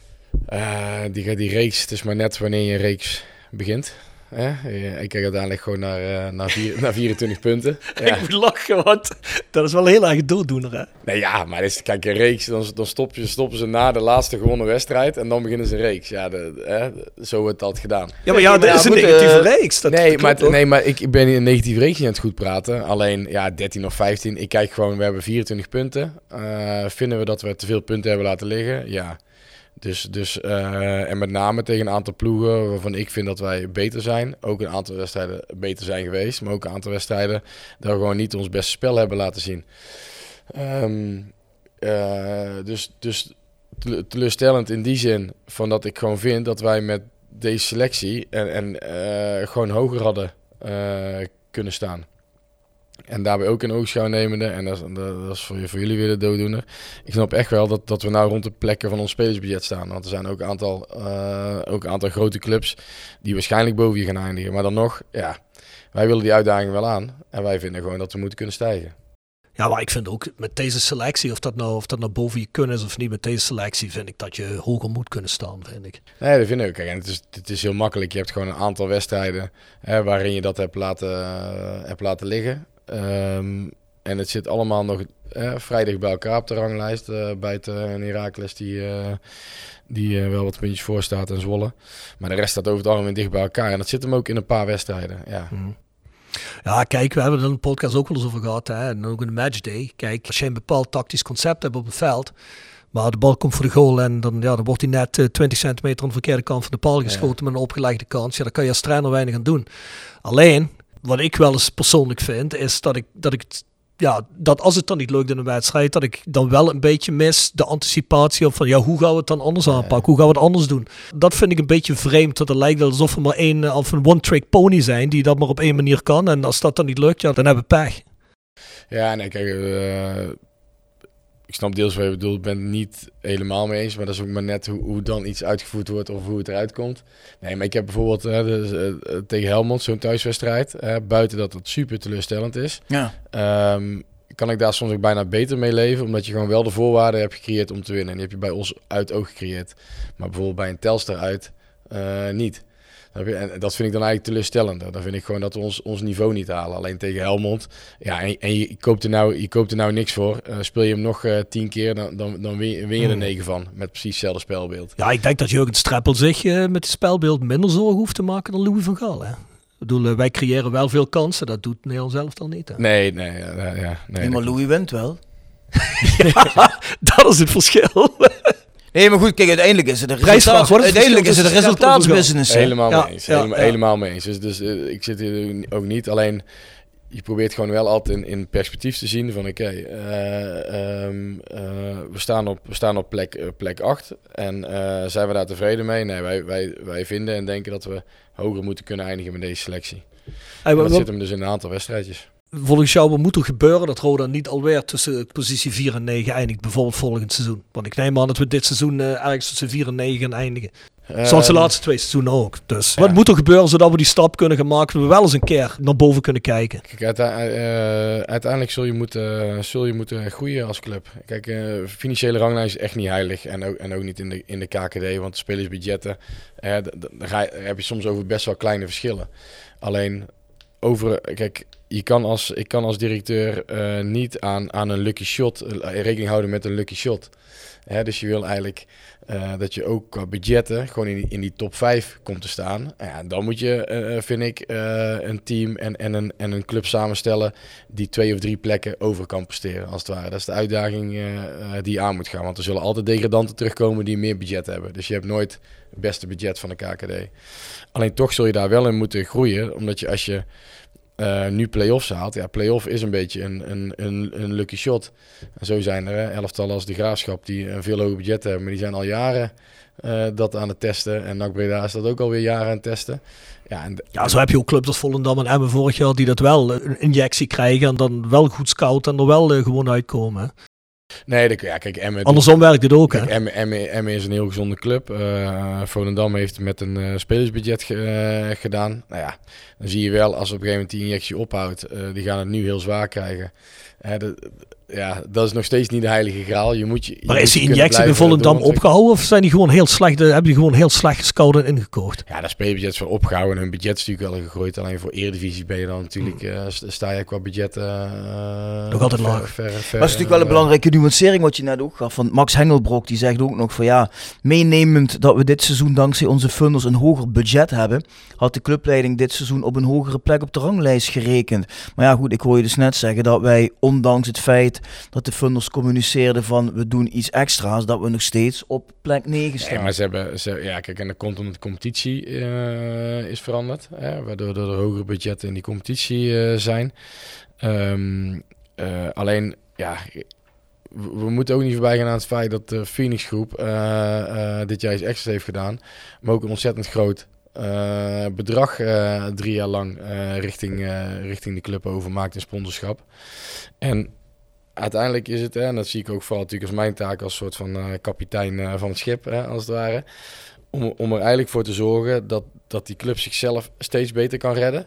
Uh, die, die reeks, het is maar net wanneer je reeks begint. Ja, ik kijk uiteindelijk gewoon naar, uh, naar, vier, *laughs* naar 24 punten. *laughs* Ja. ik moet lachen, want dat is wel heel erg dooddoener, hè? Nee, ja, maar is, kijk, een reeks, dan, dan stop je, stoppen ze na de laatste gewonnen wedstrijd en dan beginnen ze een reeks. Ja, de, hè, zo wordt dat gedaan. Ja, maar ja, dat is een negatieve uh, reeks. Dat nee, maar, nee, maar ik ben in een negatieve reeks niet aan het goed praten. Alleen, ja, 13 of 15. Ik kijk gewoon, we hebben 24 punten. Uh, vinden we dat we te veel punten hebben laten liggen? Ja. Dus, dus uh, en met name tegen een aantal ploegen waarvan ik vind dat wij beter zijn. Ook een aantal wedstrijden beter zijn geweest. Maar ook een aantal wedstrijden dat we gewoon niet ons beste spel hebben laten zien. Um, uh, dus, dus teleurstellend in die zin van dat ik gewoon vind dat wij met deze selectie en, en uh, gewoon hoger hadden kunnen staan. En daarbij ook in oogschouw nemende, en dat is, dat is voor, voor, jullie weer de dooddoener. Ik snap echt wel dat, dat we nou rond de plekken van ons spelersbudget staan. Want er zijn ook een aantal, uh, ook een aantal grote clubs die waarschijnlijk boven je gaan eindigen. Maar dan nog, ja, wij willen die uitdaging wel aan. En wij vinden gewoon dat we moeten kunnen stijgen. Ja, maar ik vind ook met deze selectie, of dat nou, of dat nou boven je kunnen is of niet, met deze selectie vind ik dat je hoger moet kunnen staan, vind ik. Nee, dat vind ik ook. En het is, het is heel makkelijk. Je hebt gewoon een aantal wedstrijden hè, waarin je dat hebt laten, uh, hebt laten liggen. Um, en het zit allemaal nog eh, vrij dicht bij elkaar op de ranglijst. eh buiten een Heracles die, eh, die eh, wel wat puntjes voor staat en Zwolle. Maar de rest staat over het algemeen dicht bij elkaar. En dat zit hem ook in een paar wedstrijden. Ja. Ja, kijk, we hebben er in de podcast ook wel eens over gehad. Hè? En ook in de matchday. Kijk, als je een bepaald tactisch concept hebt op het veld. Maar de bal komt voor de goal en dan, ja, dan wordt hij net eh, 20 centimeter aan de verkeerde kant van de paal geschoten met een opgelegde kans. Ja, daar kan je als trainer weinig aan doen. Alleen, wat ik wel eens persoonlijk vind, is dat ik, dat ik ja, dat als het dan niet lukt in een wedstrijd, dat ik dan wel een beetje mis de anticipatie op van, ja, hoe gaan we het dan anders aanpakken? Hoe gaan we het anders doen? Dat vind ik een beetje vreemd, dat het lijkt alsof we maar één, eh, of een one-trick pony zijn, die dat maar op één manier kan. En als dat dan niet lukt, ja, dan hebben we pech. Ja, nee, kijk, eh, ik snap deels wat je bedoelt. Ik ben het niet helemaal mee eens. Maar dat is ook maar net hoe, hoe dan iets uitgevoerd wordt of hoe het eruit komt. Nee, maar ik heb bijvoorbeeld dus, eh, tegen Helmond zo'n thuiswedstrijd. eh, buiten dat het super teleurstellend is. Ja. ehm, kan ik daar soms ook bijna beter mee leven. Omdat je gewoon wel de voorwaarden hebt gecreëerd om te winnen. En die heb je bij ons uit ook gecreëerd. Maar bijvoorbeeld bij een Telstar uit eh, niet. En dat vind ik dan eigenlijk teleurstellender. Dan vind ik gewoon dat we ons, ons niveau niet halen. Alleen tegen Helmond. Ja, en, en je, koopt er nou, je koopt er nou niks voor. Eh, speel je hem nog eh, tien keer, dan, dan, dan win, je- win je er Hmm. negen van. Met precies hetzelfde spelbeeld. Ja, ik denk dat Jurgen Streppel zich eh, met het spelbeeld minder zorgen hoeft te maken dan Louis van Gaal. Hè? Ik bedoel, wij creëren wel veel kansen, dat doet Nederland zelf dan niet. Hè? Nee, nee, ja, ja, nee. Nee, maar Louis wint wel. *laughs* dat is het verschil. *laughs* Nee, maar goed, kijk, uiteindelijk is het een resultaat, is het uiteindelijk is het een resultaatsbusiness. Helemaal mee eens. ja, helemaal, ja. helemaal mee eens. Dus, dus eh, ik zit hier ook niet. Alleen je probeert gewoon wel altijd in, in perspectief te zien van oké, eh, ehm, eh, we, staan op, we staan op plek, plek 8 en eh, zijn we daar tevreden mee? Nee, wij, wij, wij vinden en denken dat we hoger moeten kunnen eindigen met deze selectie. Hey, En wat- dat zit hem dus in een aantal wedstrijdjes. Volgens jou wat moet er gebeuren dat Roda niet alweer tussen positie 4 en 9 eindigt, bijvoorbeeld volgend seizoen? Want ik neem aan dat we dit seizoen eh, ergens tussen 4 en 9 gaan eindigen. Zoals de laatste twee seizoenen ook. Dus ja. wat moet er gebeuren zodat we die stap kunnen gaan maken, we wel eens een keer naar boven kunnen kijken? Kijk, eh, uiteindelijk zul je, moeten, zul je moeten groeien als club. Kijk, eh, financiële ranglijst is echt niet heilig. En ook, en ook niet in de, in de KKD, want spelersbudgetten, eh, daar heb je soms over best wel kleine verschillen. Alleen, over, kijk, je kan als, ik kan als directeur eh, niet aan, aan een lucky shot eh, rekening houden met een lucky shot. Hè, dus je wil eigenlijk eh, dat je ook qua budgetten gewoon in, die- in die top 5 komt te staan. Ja, dan moet je, vind ik, een team en, en, een, en een club samenstellen die twee of drie plekken over kan presteren, als het ware. Dat is de uitdaging die je aan moet gaan. Want er zullen altijd degradanten terugkomen die meer budget hebben. Dus je hebt nooit het beste budget van de KKD. Alleen toch zul je daar wel in moeten groeien, omdat je als je eh, nu play-offs haalt. Ja, play-off is een beetje een, een, een, een lucky shot. En zo zijn er hè, elftallen als de Graafschap die een veel hoger budget hebben. Maar die zijn al jaren eh, dat aan het testen. En NAC Breda is dat ook alweer jaren aan het testen. Ja, en, Ja, zo heb je ook clubs als Volendam en Emmen vorig jaar die dat wel eh, een injectie krijgen en dan wel goed scouten en er wel gewoon uitkomen. Nee, dat, ja, kijk, Emmen... Andersom werkt het ook. Hè? Kijk, Emmen, Emmen, Emmen is een heel gezonde club. Eh Volendam heeft met een eh, spelersbudget ge- eh, gedaan. Nou ja, dan zie je wel als op een gegeven moment die injectie ophoudt. die gaan het nu heel zwaar krijgen. Dat, ja, dat is nog steeds niet de heilige graal. Je moet je, je Maar moet is die injectie bij Volendam opgehouden of zijn die gewoon heel slecht, eh, hebben die gewoon heel slecht gescout en ingekocht? Ja, dat spelerbudget is wel opgehouden en hun budget is natuurlijk wel gegroeid. Alleen voor Eredivisie ben je dan natuurlijk, eh, st- sta je qua budget... eh, Nog altijd ver- laag. ver- ver- Dat is natuurlijk wel een eh, belangrijke nuancering wat je net ook gaf. Want Max Hengelbrok die zegt ook nog van ja, meenemend dat we dit seizoen dankzij onze funders een hoger budget hebben, had de clubleiding dit seizoen op een hogere plek op de ranglijst gerekend. Maar ja goed, ik hoor je dus net zeggen dat wij ondanks het feit dat de funders communiceerden van we doen iets extra's, dat we nog steeds op plek 9 staan. Nee, maar ze hebben, ze, ja, kijk, en dat komt omdat de competitie eh, is veranderd, hè, waardoor er hogere budgetten in die competitie eh, zijn. Ehm, eh, alleen, ja, we, moeten ook niet voorbij gaan aan het feit dat de Phoenix Groep dit jaar iets extra heeft gedaan, maar ook een ontzettend groot bedrag drie jaar lang richting, richting de club overmaakt in sponsorschap. En uiteindelijk is het, hè, en dat zie ik ook vooral natuurlijk als mijn taak als soort van eh, kapitein eh, van het schip, hè, als het ware. Om, om er eigenlijk voor te zorgen dat, dat die club zichzelf steeds beter kan redden.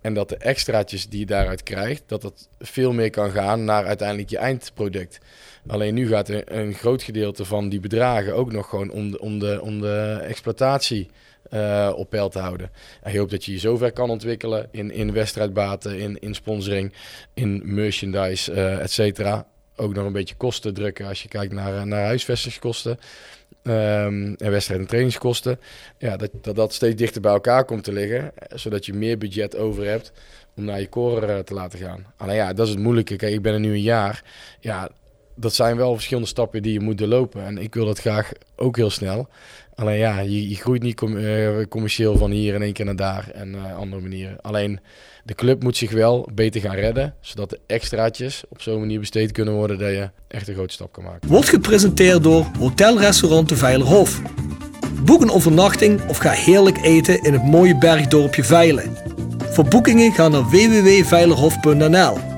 En dat de extraatjes die je daaruit krijgt, dat dat veel meer kan gaan naar uiteindelijk je eindproduct. Alleen nu gaat een groot gedeelte van die bedragen ook nog gewoon om de, om de, om de exploitatie uh, op peil te houden. En je hoopt dat je je zover kan ontwikkelen in, in wedstrijdbaten, in, in sponsoring, in merchandise, uh, et cetera. Ook nog een beetje kosten drukken als je kijkt naar, naar huisvestingskosten. Um, en wedstrijd- en trainingskosten. Ja, dat, dat dat steeds dichter bij elkaar komt te liggen. Zodat je meer budget over hebt om naar je core uh, te laten gaan. Alleen ja, dat is het moeilijke. Kijk, ik ben er nu een jaar. Ja, dat zijn wel verschillende stappen die je moet doorlopen. En ik wil dat graag ook heel snel. Alleen ja, je, je groeit niet uh, commercieel van hier in één keer naar daar en uh, andere manieren. Alleen de club moet zich wel beter gaan redden, zodat de extraatjes op zo'n manier besteed kunnen worden dat je echt een grote stap kan maken. Wordt gepresenteerd door Hotel Restaurant de Veilerhof. Boek een overnachting of ga heerlijk eten in het mooie bergdorpje Veilen. Voor boekingen ga naar www.veilerhof.nl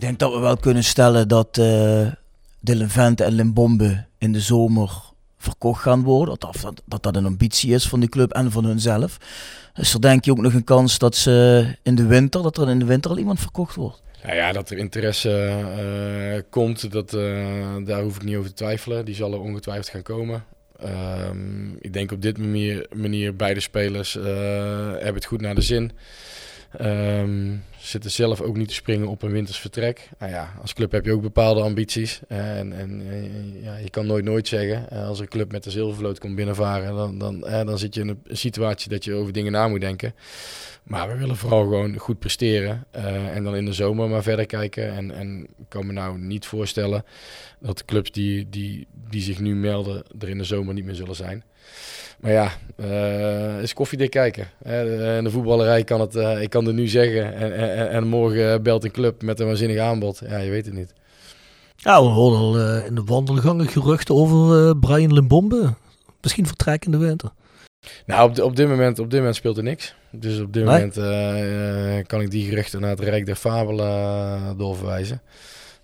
Ik denk dat we wel kunnen stellen dat uh, Vente en Limbombe in de zomer verkocht gaan worden. Dat dat, dat dat een ambitie is van de club en van hunzelf. Dus er denk je ook nog een kans dat ze in de winter, dat er in de winter al iemand verkocht wordt. Nou ja, dat er interesse uh, komt, dat, uh, daar hoef ik niet over te twijfelen. Die zal er ongetwijfeld gaan komen. Um, ik denk op dit manier, manier beide spelers hebben het goed naar de zin. Um, zitten zelf ook niet te springen op een winters vertrek. Nou ja, als club heb je ook bepaalde ambities. En, en ja, je kan nooit nooit zeggen. Als een club met de zilvervloot komt binnenvaren, dan, dan, dan zit je in een situatie dat je over dingen na moet denken. Maar we willen vooral gewoon goed presteren. En dan in de zomer maar verder kijken. En, en ik kan me nou niet voorstellen dat de clubs die, die, die zich nu melden er in de zomer niet meer zullen zijn. Maar ja, uh, is koffiedik kijken. In de voetballerij kan het, uh, ik kan het nu zeggen. En, en, en, morgen belt een club met een waanzinnig aanbod. Ja, je weet het niet. Ja, we horen al uh, in de wandelgangen geruchten over Brian Limbombe. Misschien vertrek in de winter. Nou, op, op, dit moment, op dit moment speelt er niks. Dus op dit nee? moment kan ik die geruchten naar het Rijk der Fabelen doorverwijzen.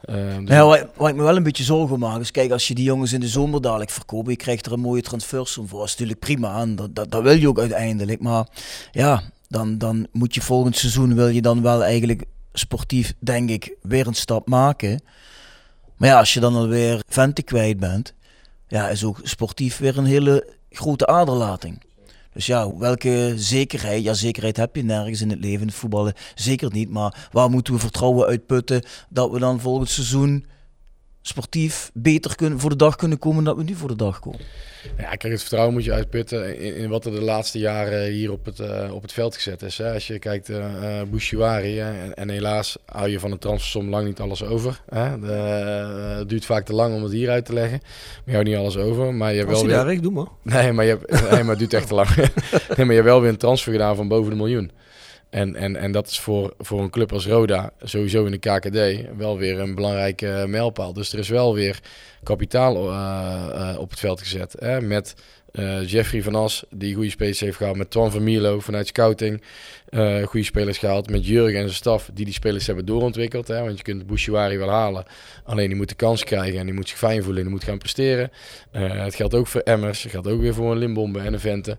Dus ja, waar, ik me wel een beetje zorgen maak is, kijk, als je die jongens in de zomer dadelijk verkoopt, je krijgt er een mooie transfersom voor. Dat is natuurlijk prima aan, dat, dat, dat, wil je ook uiteindelijk. Maar ja, dan, dan moet je volgend seizoen, wil je dan wel eigenlijk sportief, denk ik, weer een stap maken. Maar ja, als je dan alweer venten kwijt bent, ja, is ook sportief weer een hele grote aderlating. Dus ja, welke zekerheid? Ja, zekerheid heb je nergens in het leven, het voetballen. Zeker niet. Maar waar moeten we vertrouwen uitputten dat we dan volgend seizoen sportief beter kunnen, voor de dag kunnen komen dan we nu voor de dag komen? Ja, kijk, het vertrouwen moet je uitputten in, in wat er de laatste jaren hier op het, uh, op het veld gezet is. Hè. Als je kijkt, uh, uh Bouchouari, en, en, helaas hou je van de transfersom lang niet alles over. Hè. De, het duurt vaak te lang om het hier uit te leggen. Maar je houdt niet alles over. Maar je hebt wel weer... Daar, ik doe maar. Nee, maar, je hebt, *laughs* nee, maar het duurt echt te lang. *laughs* nee, maar je hebt wel weer een transfer gedaan van boven de miljoen. En, en, en dat is voor, voor een club als Roda, sowieso in de KKD, wel weer een belangrijke mijlpaal. Dus er is wel weer kapitaal uh, uh, op het veld gezet. Hè? Met Jeffrey van As, die goede spelers heeft gehaald. Met Twan van Mierlo vanuit scouting. goede spelers gehaald. Met Jurgen en zijn staf, die die spelers hebben doorontwikkeld. Hè? Want je kunt Bouchouari wel halen. Alleen die moet de kans krijgen en die moet zich fijn voelen en die moet gaan presteren. het geldt ook voor Emmers. Het geldt ook weer voor een Limbombe en een Vente.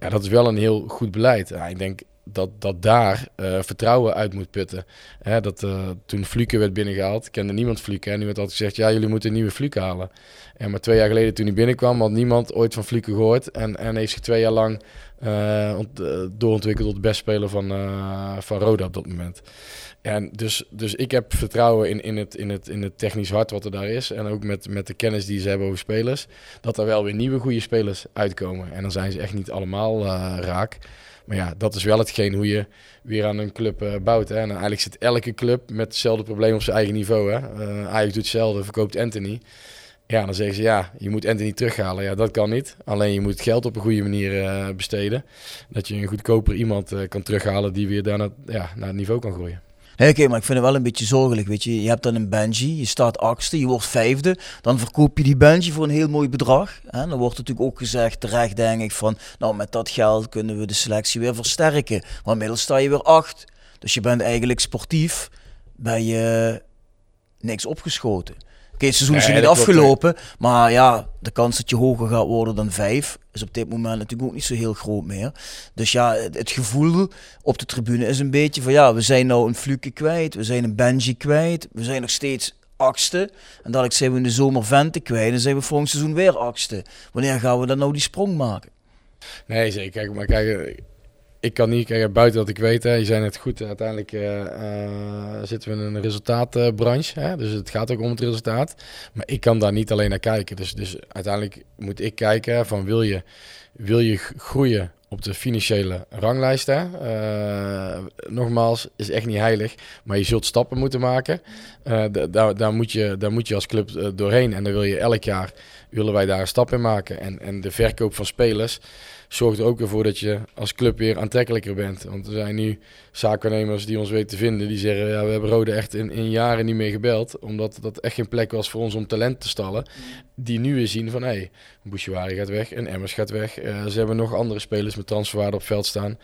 Ja, dat is wel een heel goed beleid. Ja, ik denk dat, dat daar uh, vertrouwen uit moet putten. Hè, dat, uh, toen Fluke werd binnengehaald, kende niemand Fluke. En nu werd altijd gezegd, ja, jullie moeten een nieuwe Fluke halen. En maar twee jaar geleden toen hij binnenkwam, had niemand ooit van Fluke gehoord. En, en heeft zich twee jaar lang ont, doorontwikkeld tot de beste speler van, van Roda op dat moment. En dus, dus ik heb vertrouwen in, in, het, in, het, in het technisch hart wat er daar is. En ook met, met de kennis die ze hebben over spelers. Dat er wel weer nieuwe goede spelers uitkomen. En dan zijn ze echt niet allemaal raak. Maar ja, dat is wel hetgeen hoe je weer aan een club uh, bouwt. Hè. En eigenlijk zit elke club met hetzelfde probleem op zijn eigen niveau. Hè. Uh, Ajax doet hetzelfde, verkoopt Anthony. Ja, dan zeggen ze ja, je moet Anthony terughalen. Ja, dat kan niet. Alleen je moet geld op een goede manier uh, besteden. Dat je een goedkoper iemand kan terughalen die weer daarna ja, naar het niveau kan groeien. Oké, maar ik vind het wel een beetje zorgelijk, weet je. Je hebt dan een Benji, je staat achtste, je wordt vijfde. Dan verkoop je die Benji voor een heel mooi bedrag. Hè? Dan wordt natuurlijk ook gezegd, terecht denk ik, van... Nou, met dat geld kunnen we de selectie weer versterken. Maar inmiddels sta je weer acht. Dus je bent eigenlijk sportief, ben je niks opgeschoten. Het seizoen is Nee, niet klopt, afgelopen. maar ja, de kans dat je hoger gaat worden dan vijf... is op dit moment natuurlijk ook niet zo heel groot meer. Dus ja, het, het gevoel op de tribune is een beetje van... ja, we zijn nou een Fluke kwijt, we zijn een Benji kwijt... we zijn nog steeds achtste. En dadelijk zijn we in de zomer Vente kwijt... en dan zijn we volgend seizoen weer achtste. Wanneer gaan we dan nou die sprong maken? Nee, zeker. Kijk, maar kijk, ik kan niet, kijk, buiten dat ik weet, hè, je zei net goed, uiteindelijk eh, eh, zitten we in een resultaatbranche, hè, dus het gaat ook om het resultaat. Maar ik kan daar niet alleen naar kijken. Dus, dus uiteindelijk moet ik kijken van wil je, wil je groeien op de financiële ranglijst. Hè? Eh, nogmaals, is echt niet heilig, maar je zult stappen moeten maken. Da- daar, daar, moet je, daar moet je als club doorheen en dan wil je elk jaar, willen wij daar een stap in maken. En, en de verkoop van spelers zorgt er ook ervoor dat je als club weer aantrekkelijker bent. Want er zijn nu zaakwaarnemers die ons weten te vinden. Die zeggen, ja, we hebben Rode echt in, in jaren niet meer gebeld. Omdat dat echt geen plek was voor ons om talent te stallen. Die nu weer zien van, hé, hey, gaat weg en Emmers gaat weg. Eh, ze hebben nog andere spelers met transferwaarde op veld staan.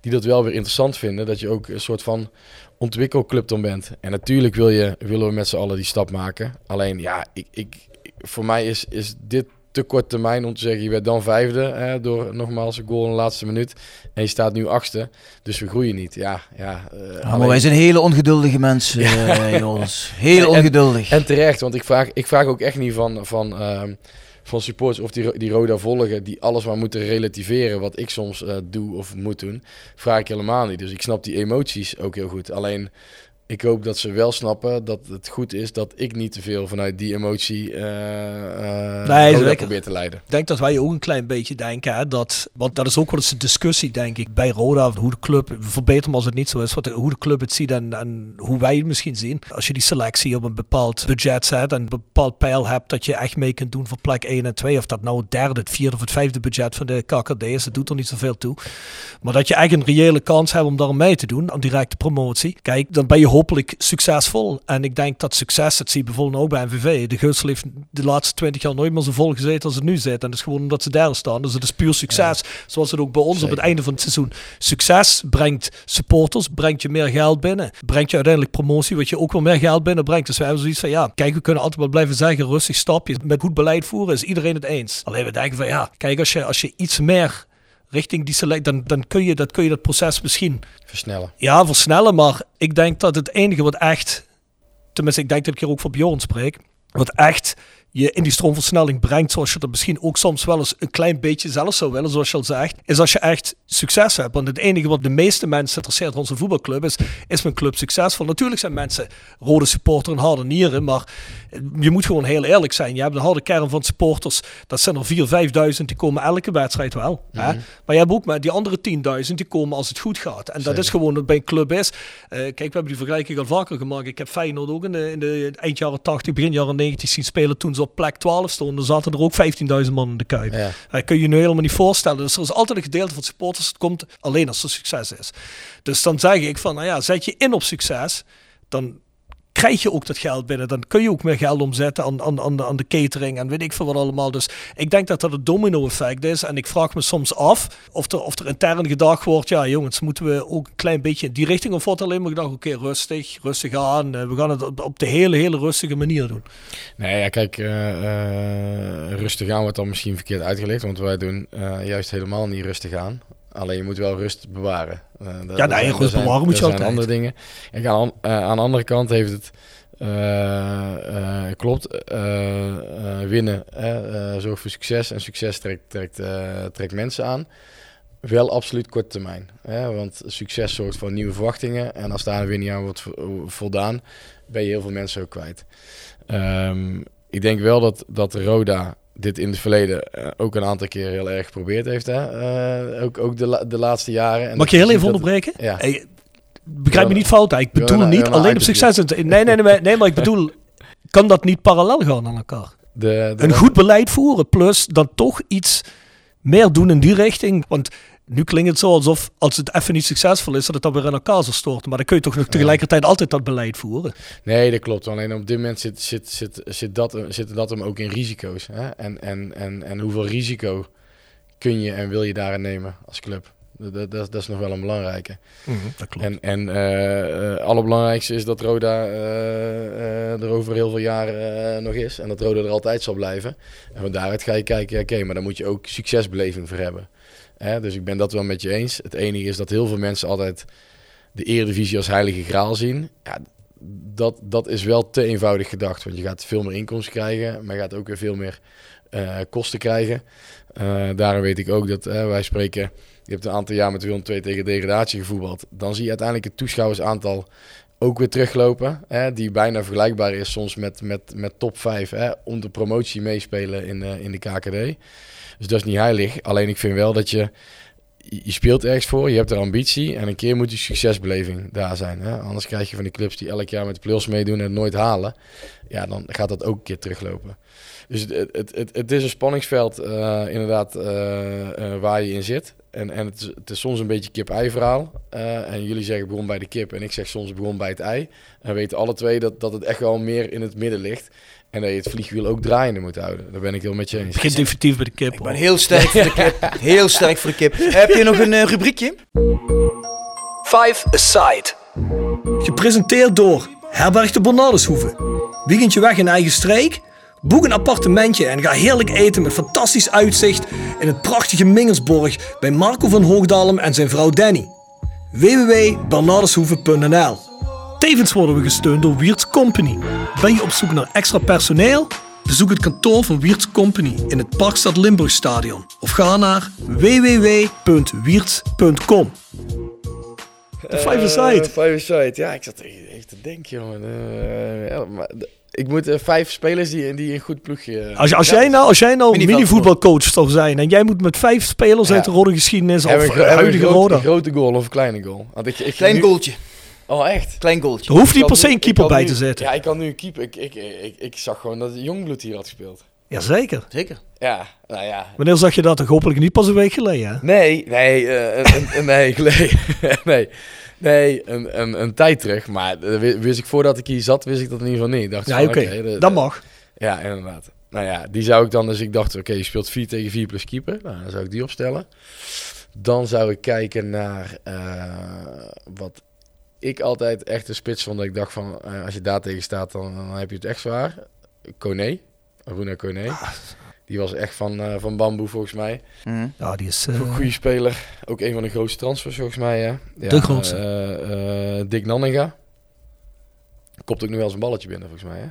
Die dat wel weer interessant vinden. Dat je ook een soort van ontwikkelclub dan bent. En natuurlijk wil je, willen we met z'n allen die stap maken. Alleen, ja, ik, ik, voor mij is, is dit te kort termijn om te zeggen, je werd dan vijfde hè, door nogmaals een goal in de laatste minuut. En je staat nu achtste, dus we groeien niet. Ja, ja, Ja, maar alleen- wij zijn hele ongeduldige mensen, eh, jongens. Heel *laughs* ongeduldig. En terecht, want ik vraag, ik vraag ook echt niet van, van, ehm, van supporters of die, die Roda volgen, die alles maar moeten relativeren, wat ik soms eh, doe of moet doen. Vraag ik helemaal niet. Dus ik snap die emoties ook heel goed. Alleen, ik hoop dat ze wel snappen dat het goed is dat ik niet te veel vanuit die emotie Nee, zeker. probeer te leiden. Ik denk dat wij ook een klein beetje denken, hè, dat, want dat is ook wel eens een discussie, denk ik, bij Roda, hoe de club, verbeter me als het niet zo is, wat hoe de club het ziet en, en hoe wij het misschien zien. Als je die selectie op een bepaald budget zet en een bepaald pijl hebt dat je echt mee kunt doen voor plek 1 en 2, of dat nou het derde, het vierde of het vijfde budget van de KKD is, dat doet er niet zoveel toe. Maar dat je echt een reële kans hebt om daar mee te doen, aan directe promotie. Kijk, dan ben je hopelijk succesvol. En ik denk dat succes, dat zie je bijvoorbeeld ook bij NVV. De Gunsel heeft de laatste twintig jaar nooit meer zo vol gezeten als het nu zit. En dat is gewoon omdat ze daar staan. Dus het is puur succes. Zoals het ook bij ons op het einde van het seizoen. Succes brengt supporters, brengt je meer geld binnen. Brengt je uiteindelijk promotie, wat je ook weer meer geld binnenbrengt. Dus wij hebben zoiets van, ja, kijk, we kunnen altijd wel blijven zeggen, rustig stapjes. Met goed beleid voeren is iedereen het eens. Alleen we denken van, ja, kijk, als je, als je iets meer richting die select, dan, dan kun je dat, kun je dat proces misschien Versnellen. ja, versnellen. Maar ik denk dat het enige wat echt, tenminste ik denk dat ik hier ook voor Bjorn spreek, wat echt je in die stroomversnelling brengt, zoals je dat misschien ook soms wel eens een klein beetje zelf zou willen, zoals je al zegt, is als je echt succes hebt. Want het enige wat de meeste mensen interesseert onze voetbalclub is, is mijn club succesvol? Natuurlijk zijn mensen rode supporter en harde nieren, maar je moet gewoon heel eerlijk zijn. Je hebt een harde kern van supporters, dat zijn er 4.000, 5.000, die komen elke wedstrijd wel. hè? Maar je hebt ook maar die andere 10.000, die komen als het goed gaat. En dat is gewoon wat bij een club is. Eh, kijk, we hebben die vergelijking al vaker gemaakt. Ik heb Feyenoord ook in de, in de eind jaren 80, begin jaren 90 zien spelen toen ze op plek 12 stonden. Zaten er ook 15.000 man in de Kuip. Ja. Dat kun je je nu helemaal niet voorstellen. Dus er is altijd een gedeelte van supporters, het komt alleen als er succes is. Dus dan zeg ik van, nou ja, zet je in op succes, dan krijg je ook dat geld binnen. Dan kun je ook meer geld omzetten aan, aan, aan, de, aan de catering en weet ik veel wat allemaal. Dus ik denk dat dat het domino-effect is. En ik vraag me soms af of er, of er intern gedacht wordt, ja jongens, moeten we ook een klein beetje in die richting? Of wordt alleen maar gedacht, oké, rustig, rustig aan. Eh, we gaan het op, de hele, hele rustige manier doen. Nee, ja, kijk, eh, eh, rustig aan wordt dan misschien verkeerd uitgelegd, want wij doen juist helemaal niet rustig aan. Alleen je moet wel rust bewaren. Dat- Ja, nee, zijn- rust zijn- bewaren moet je zijn altijd. andere dingen. Kijk, aan, eh, aan de andere kant heeft het, eh, klopt, winnen zorgt voor succes en succes trekt, trekt, trekt mensen aan. Wel absoluut korte termijn. Hè? Want succes zorgt voor nieuwe verwachtingen. En als daar weer niet aan wordt vo- voldaan, ben je heel veel mensen ook kwijt. Ehm, ik denk wel dat, dat Roda dit in het verleden eh, ook een aantal keer heel erg geprobeerd heeft. Hè? Eh, ook ook de, la- de laatste jaren. En Mag je heel even onderbreken? Ja. Hey, begrijp me niet fout, hè. ik bedoel niet alleen op succes. Nee, nee, nee, nee, nee, maar ik bedoel, kan dat niet parallel gaan aan elkaar? De, de Een goed beleid voeren, plus dan toch iets meer doen in die richting. Want nu klinkt het zo alsof als het even niet succesvol is, dat het dan weer in elkaar zal storten. Maar dan kun je toch nog tegelijkertijd altijd dat beleid voeren. Nee, dat klopt. Alleen op dit moment zit, zit, zit, zit, dat, zit dat hem ook in risico's. Hè? En, en, en, en hoeveel risico kun je en wil je daarin nemen als club? Dat, dat, dat is nog wel een belangrijke. Dat klopt. En, en eh, eh, allerbelangrijkste is dat Roda eh, er over heel veel jaren nog is. En dat Roda er altijd zal blijven. En van daaruit ga je kijken, oké, maar daar moet je ook succesbeleving voor hebben. Hè? Dus ik ben dat wel met je eens. Het enige is dat heel veel mensen altijd de Eredivisie als heilige graal zien. Ja, dat, dat is wel te eenvoudig gedacht. Want je gaat veel meer inkomsten krijgen, maar je gaat ook weer veel meer kosten krijgen. Eh, daarom weet ik ook dat eh, wij spreken... Je hebt een aantal jaar met Willem tegen degradatie gevoetbald. Dan zie je uiteindelijk het toeschouwersaantal ook weer teruglopen. Hè, die bijna vergelijkbaar is soms met, met, met top 5 hè, om de promotie meespelen in, eh, in de KKD. Dus dat is niet heilig. Alleen ik vind wel dat je, je speelt ergens voor, je hebt een ambitie en een keer moet die succesbeleving daar zijn. Hè. Anders krijg je van die clubs die elk jaar met de play-offs meedoen en het nooit halen. Ja, dan gaat dat ook een keer teruglopen. Dus het, het, het, het, is een spanningsveld eh, inderdaad eh, eh, waar je in zit. En, en het, is, het is soms een beetje kip-ei verhaal. Eh, en jullie zeggen begon bij de kip en ik zeg soms begon bij het ei. En we weten alle twee dat, dat het echt wel meer in het midden ligt. En dat je het vliegwiel ook draaiende moet houden. Daar ben ik heel met je eens. Begint definitief bij de kip. Ik ben heel sterk voor de kip. *laughs* Heel sterk voor de kip. Heb je nog een rubriekje? Five Aside. Gepresenteerd door Herberg de Bernardeshoeve. Weekendje weg in eigen streek? Boek een appartementje en ga heerlijk eten met fantastisch uitzicht in het prachtige Mingelsborg bij Marco van Hoogdalem en zijn vrouw Danny. www.bernardeshoeve.nl Tevens worden we gesteund door Wiert's Company. Ben je op zoek naar extra personeel? Bezoek het kantoor van Wiert's Company in het Parkstad Limburgstadion of ga naar www.wierts.com. De Five Aside. Eh, five Aside, ja, ik zat even te denken, jongen. Eh, ja, maar ik moet eh, vijf spelers die, die een goed ploegje... Als, als, jij nou, als jij nou minivoetbalcoach zou zijn en jij moet met vijf spelers Ja. uit de rode geschiedenis of we huidige een grote, goal of een kleine goal? Want ik, ik Klein nu- goaltje. Oh, echt? Klein goaltje. er hoeft niet per se een keeper bij nu- te zitten. Ja, ik kan nu een keeper. Ik, ik, ik, ik zag gewoon dat Jongbloed hier had gespeeld. Jazeker. Zeker. Ja, nou ja. Wanneer zag je dat? Toch hopelijk niet pas een week geleden. Hè? Nee, nee, eh, een, een, *laughs* nee, nee, nee, nee, een, een, een tijd terug. Maar wi- wist ik voordat ik hier zat, wist ik dat in ieder geval niet. Ik dacht Ja, oké. Dat mag. Ja, inderdaad. Nou ja, die zou ik dan, dus ik dacht, oké, je speelt 4 tegen 4 plus keeper. Nou, dan zou ik die opstellen. Dan zou ik kijken naar eh, wat ik altijd echt een spits vond. Dat ik dacht van, eh, als je daar tegen staat, dan, dan heb je het echt zwaar. Kone, Aruna Kone. Die was echt van, eh, van bamboe volgens mij. Mhm. Ja, die is... eh, Een goede speler. Ook een van de grootste transfers volgens mij. Hè? Ja, De grootste. eh, eh, Dick Nanninga. Kopt ook nu wel eens een balletje binnen volgens mij. Hè?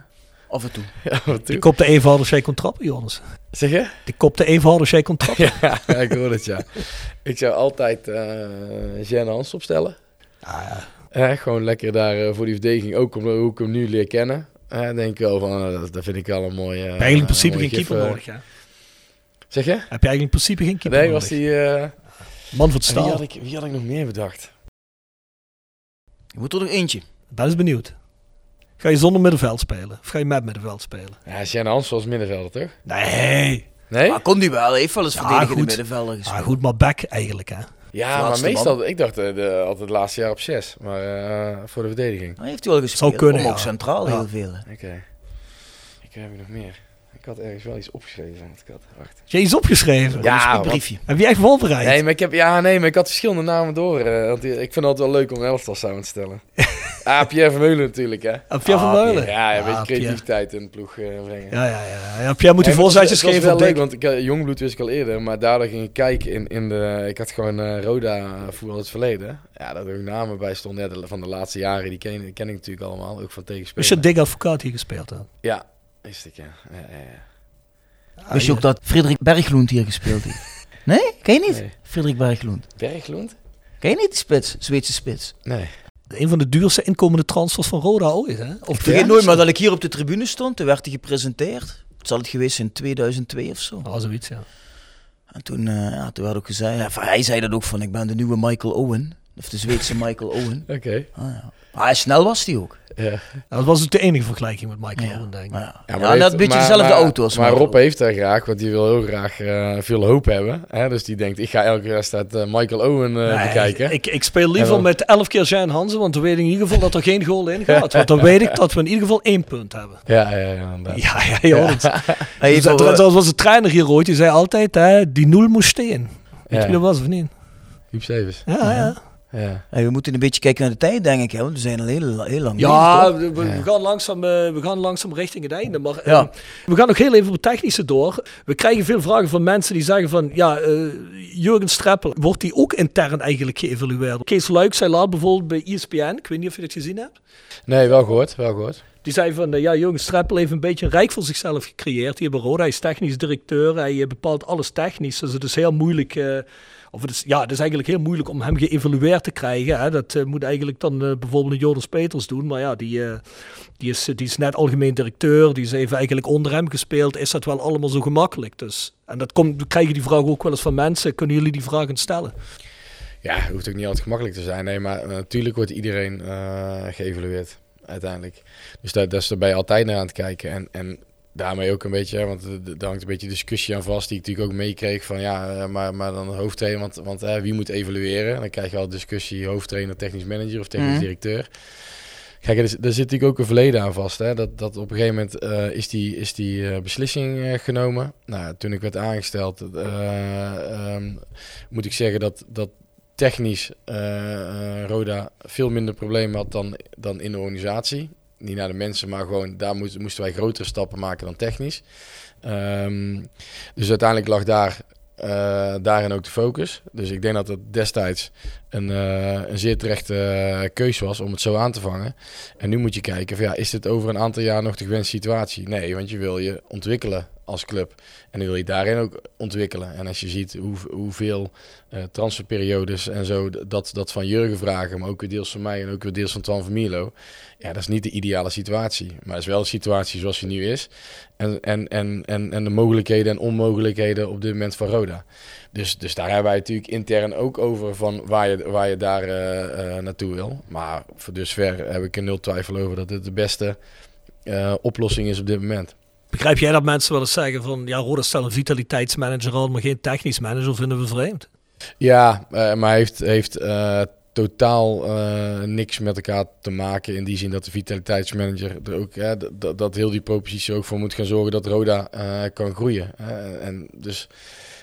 Af en toe. *laughs* Ja, wat die toe? kopte even hard als jij kon trappen, Jonas. Zeg je? Die kopte even hard als jij kon trappen. *laughs* Ja, ja, ik hoor het ja. Ik zou altijd eh Jeanne Hans opstellen. Eh, gewoon lekker daar eh, voor die verdediging. Ook om hoe ik hem nu leer kennen. Eh, denk ik wel van, eh, dat, dat vind ik wel een mooie... Heb je eigenlijk in principe geen keeper eh. nodig, hè? Zeg je? Heb je eigenlijk in principe geen keeper Nee, nodig? was die... eh, Man van het wie, staal. had ik, wie had ik nog meer bedacht? Je moet er nog eentje. Ben eens benieuwd. Ga je zonder middenveld spelen? Of ga je met middenveld spelen? Ja, Jeanne Hans was middenvelder, toch? Nee. Nee? Maar kon die wel. Hij heeft wel eens Ja, verdedigende goed. middenvelder gespeeld. Ah, goed, maar back eigenlijk, hè? Ja, maar meestal, ik dacht eh, de, altijd het laatste jaar op zes, maar eh, voor de verdediging. Hij heeft hij wel gespeeld. Zou kunnen, Om ook ja. centraal Ja. heel veel. Oké. Ik heb er nog meer. Ik had ergens wel iets opgeschreven. Ik had, wacht. Je iets opgeschreven? Ja, Een briefje. Heb je echt voorbereid? Nee, maar ik heb, ja, nee, maar ik had verschillende namen door. eh, want ik vind het altijd wel leuk om een elftal samen te stellen. *laughs* ah, Pierre Vermeulen natuurlijk, hè. Ah, Pierre van Ah? Ja, een Ah, beetje creativiteit in de ploeg eh, brengen. Ja, ja, ja. ja Pierre moet die was- het geven op wel leuk, want ik, eh, Jongbloed wist ik al eerder, maar daardoor ging ik kijken in, in de... Ik had gewoon eh, Roda voetbal het verleden. Ja, daar er ook namen bij stonden. Ja, de- van de laatste jaren, die ken, ken ik natuurlijk allemaal, ook van tegenspelers. Wist je dat Dick Advocaat hier gespeeld had? Ja, wist ik, ja. ja, ja, ja. Wist je ook dat Frederik Bergloend hier gespeeld heeft? *laughs* Nee? Ken je niet? Nee. Frederik Bergloend. Berglund? Ken je niet die spits? Zweedse spits. Nee. Een van de duurste inkomende transfers van Roda ooit, hè? Of Ik vergeet nooit meer dat ik hier op de tribune stond. Toen werd hij gepresenteerd. Het zal het geweest zijn in 2002 of zo. Oh, zoiets, ja. En toen, eh, ja, toen werd ook gezegd, ja, hij zei dat ook van, ik ben de nieuwe Michael Owen. Of de Zweedse Michael Owen. *laughs* Oké. Ah, ja. Maar hij snel was hij ook. Ja. Dat was ook de enige vergelijking met Michael Ja. Owen, denk ik. Maar ja. Ja, Ja, heeft- net een beetje maar- dezelfde maar- auto als Maar Rob heeft daar graag, want die wil heel graag eh, veel hoop hebben. Hè? Dus die denkt, ik ga elke wedstrijd eh, Michael Owen eh, Nee, bekijken. Ik, ik speel liever dan- met 11 keer Jean Hansen, want dan weet ik in ieder geval dat er geen goal in gaat. Want dan weet ik dat we in ieder geval één punt hebben. Ja, ja, ja. Ja, ja, joh. dat- *laughs* Hey, Dus voor, dat, eh, dat was de trainer hier ooit, die zei altijd, hè, die nul moest stehen. Weet je Ja. wie dat was of niet? Huub Stevens. Ja, ja. Ja. hey, we moeten een beetje kijken naar de tijd, denk ik. Hè? want We zijn al heel, heel lang Ja, bezig, we, we gaan langzaam, eh, we gaan langzaam richting het einde. Maar eh, Ja. we gaan nog heel even op het technische door. We krijgen veel vragen van mensen die zeggen van... Ja, eh, Jurgen Streppel, wordt die ook intern eigenlijk geëvalueerd? Kees Luik zei laat bijvoorbeeld bij ESPN. Ik weet niet of je dat gezien hebt. Nee, wel gehoord, wel gehoord. Die zei van, eh, ja, Jurgen Streppel heeft een beetje een rijk voor zichzelf gecreëerd bij Roda. Hij is technisch directeur, hij bepaalt alles technisch. Dus het is heel moeilijk, eh, of het is, ja, het is eigenlijk heel moeilijk om hem geëvalueerd te krijgen. Hè. Dat eh, moet eigenlijk dan eh, bijvoorbeeld Joris Peters doen. Maar ja, die, eh, die, is, die is net algemeen directeur, die is even eigenlijk onder hem gespeeld. Is dat wel allemaal zo gemakkelijk? Dus, en dat komt, krijgen die vraag ook wel eens van mensen. Kunnen jullie die vragen stellen? Ja, het hoeft ook niet altijd gemakkelijk te zijn. Nee, maar natuurlijk wordt iedereen geëvalueerd uiteindelijk. Dus daar, daar is er bij je altijd naar aan het kijken. En, en daarmee ook een beetje, hè, want er- daar hangt een beetje discussie aan vast, die ik natuurlijk ook meekreeg van ja, eh, maar, maar dan hoofdtrainer, want, want hè, wie moet evalueren? Dan krijg je al discussie hoofdtrainer, technisch manager of technisch Mhm. directeur. Kijk, er, er zit natuurlijk ook een verleden aan vast. Hè? Dat, dat op een gegeven moment eh, is die, is die eh, beslissing genomen. Nou, toen ik werd aangesteld, eh, ehm, moet ik zeggen dat, dat technisch Roda veel minder problemen had dan, dan in de organisatie. Niet naar de mensen, maar gewoon daar moesten, wij grotere stappen maken dan technisch. Ehm, dus uiteindelijk lag daar, eh, daarin ook de focus. Dus ik denk dat het destijds een, eh, een zeer terechte eh, keus was om het zo aan te vangen. En nu moet je kijken, van, ja, is dit over een aantal jaar nog de gewenste situatie? Nee, want je wil je ontwikkelen als club. En dan wil je daarin ook ontwikkelen. En als je ziet hoe, hoeveel eh, transferperiodes en zo, dat, dat van Jurgen vragen, maar ook weer deels van mij en ook weer deels van Twan van Mierlo. Ja, dat is niet de ideale situatie. Maar het is wel de situatie zoals die nu is. En, en, en, en, en de mogelijkheden en onmogelijkheden op dit moment van Roda. Dus, dus daar hebben wij natuurlijk intern ook over van waar je, waar je daar eh, eh, naartoe wil. Maar voor dusver heb ik er nul twijfel over dat dit de beste oplossing is op dit moment. Begrijp jij dat mensen wel eens zeggen van... Ja, Roda stelt een vitaliteitsmanager aan, maar geen technisch manager vinden we vreemd? Ja, eh, maar heeft, heeft eh, totaal eh, niks met elkaar te maken. In die zin dat de vitaliteitsmanager er ook, hè, dat- heel die propositie ook voor moet gaan zorgen dat Roda kan groeien. en dus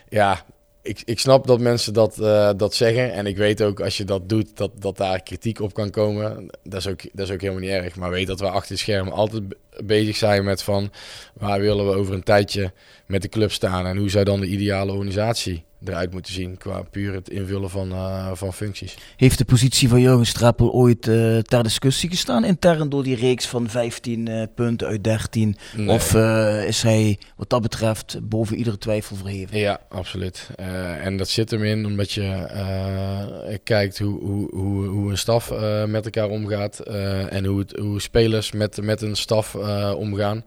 ja, ik, ik snap dat mensen dat, eh, dat zeggen. En ik weet ook als je dat doet, dat, dat daar kritiek op kan komen. Dat is, ook, dat is ook helemaal niet erg. Maar weet dat we achter het scherm altijd be- bezig zijn met van waar willen we over een tijdje met de club staan. En hoe zou dan de ideale organisatie eruit moeten zien qua puur het invullen van, eh, van functies. Heeft de positie van Jurgen Streppel ooit eh, ter discussie gestaan intern door die reeks van 15 eh, punten uit 13? Nee. Of is hij wat dat betreft boven iedere twijfel verheven? Ja, absoluut. En dat zit hem in omdat je kijkt hoe, hoe, hoe, hoe een staf met elkaar omgaat en hoe, het, hoe spelers met, met een staf omgaan.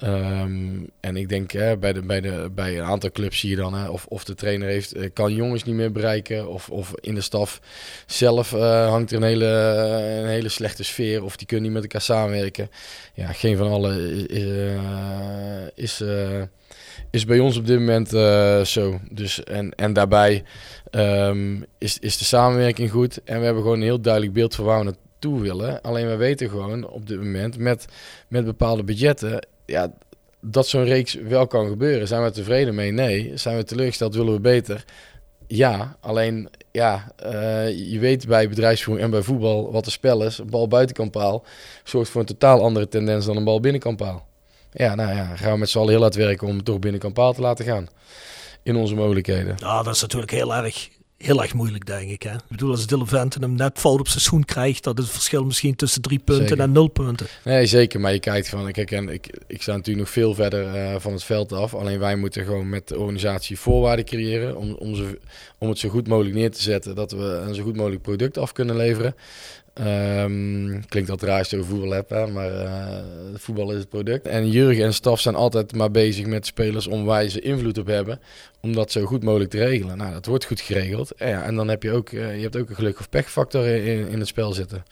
Ehm, en ik denk hè, bij, de, bij, de, bij een aantal clubs zie je dan hè, of, of de trainer heeft, eh, kan jongens niet meer bereiken of, of in de staf zelf eh, hangt er een hele, een hele slechte sfeer of die kunnen niet met elkaar samenwerken. Ja, geen van allen is, is, eh, is bij ons op dit moment eh, zo. Dus, en, en daarbij ehm, is, is de samenwerking goed. En we hebben gewoon een heel duidelijk beeld van waar we naartoe willen. Alleen we weten gewoon op dit moment met, met bepaalde budgetten... Ja, dat zo'n reeks wel kan gebeuren. Zijn we tevreden mee? Nee. Zijn we teleurgesteld? Willen we beter? Ja, alleen ja, eh, je weet bij bedrijfsvoering en bij voetbal wat de spel is. Een bal buitenkant paal zorgt voor een totaal andere tendens dan een bal binnenkant paal. Ja, nou ja, gaan we met z'n allen heel hard werken om het toch binnenkant paal te laten gaan. In onze mogelijkheden. Ja, dat is natuurlijk heel erg, heel erg moeilijk, denk ik. Hè? Ik bedoel, als Dylan Venten hem net fout op zijn schoen krijgt, dat is het verschil misschien tussen drie punten Zeker. en nul punten. Nee, zeker. Maar je kijkt van, kijk, en ik, ik sta natuurlijk nog veel verder eh, van het veld af. Alleen wij moeten gewoon met de organisatie voorwaarden creëren om, om, ze, om het zo goed mogelijk neer te zetten dat we een zo goed mogelijk product af kunnen leveren. Ehm, klinkt wat raar als je voetbal hebt, maar eh, voetbal is het product. En Jurgen en staf zijn altijd maar bezig met spelers om waar ze invloed op hebben, om dat zo goed mogelijk te regelen. Nou, dat wordt goed geregeld. En, ja, en dan heb je ook, eh, je hebt ook een geluk of pechfactor in, in het spel zitten.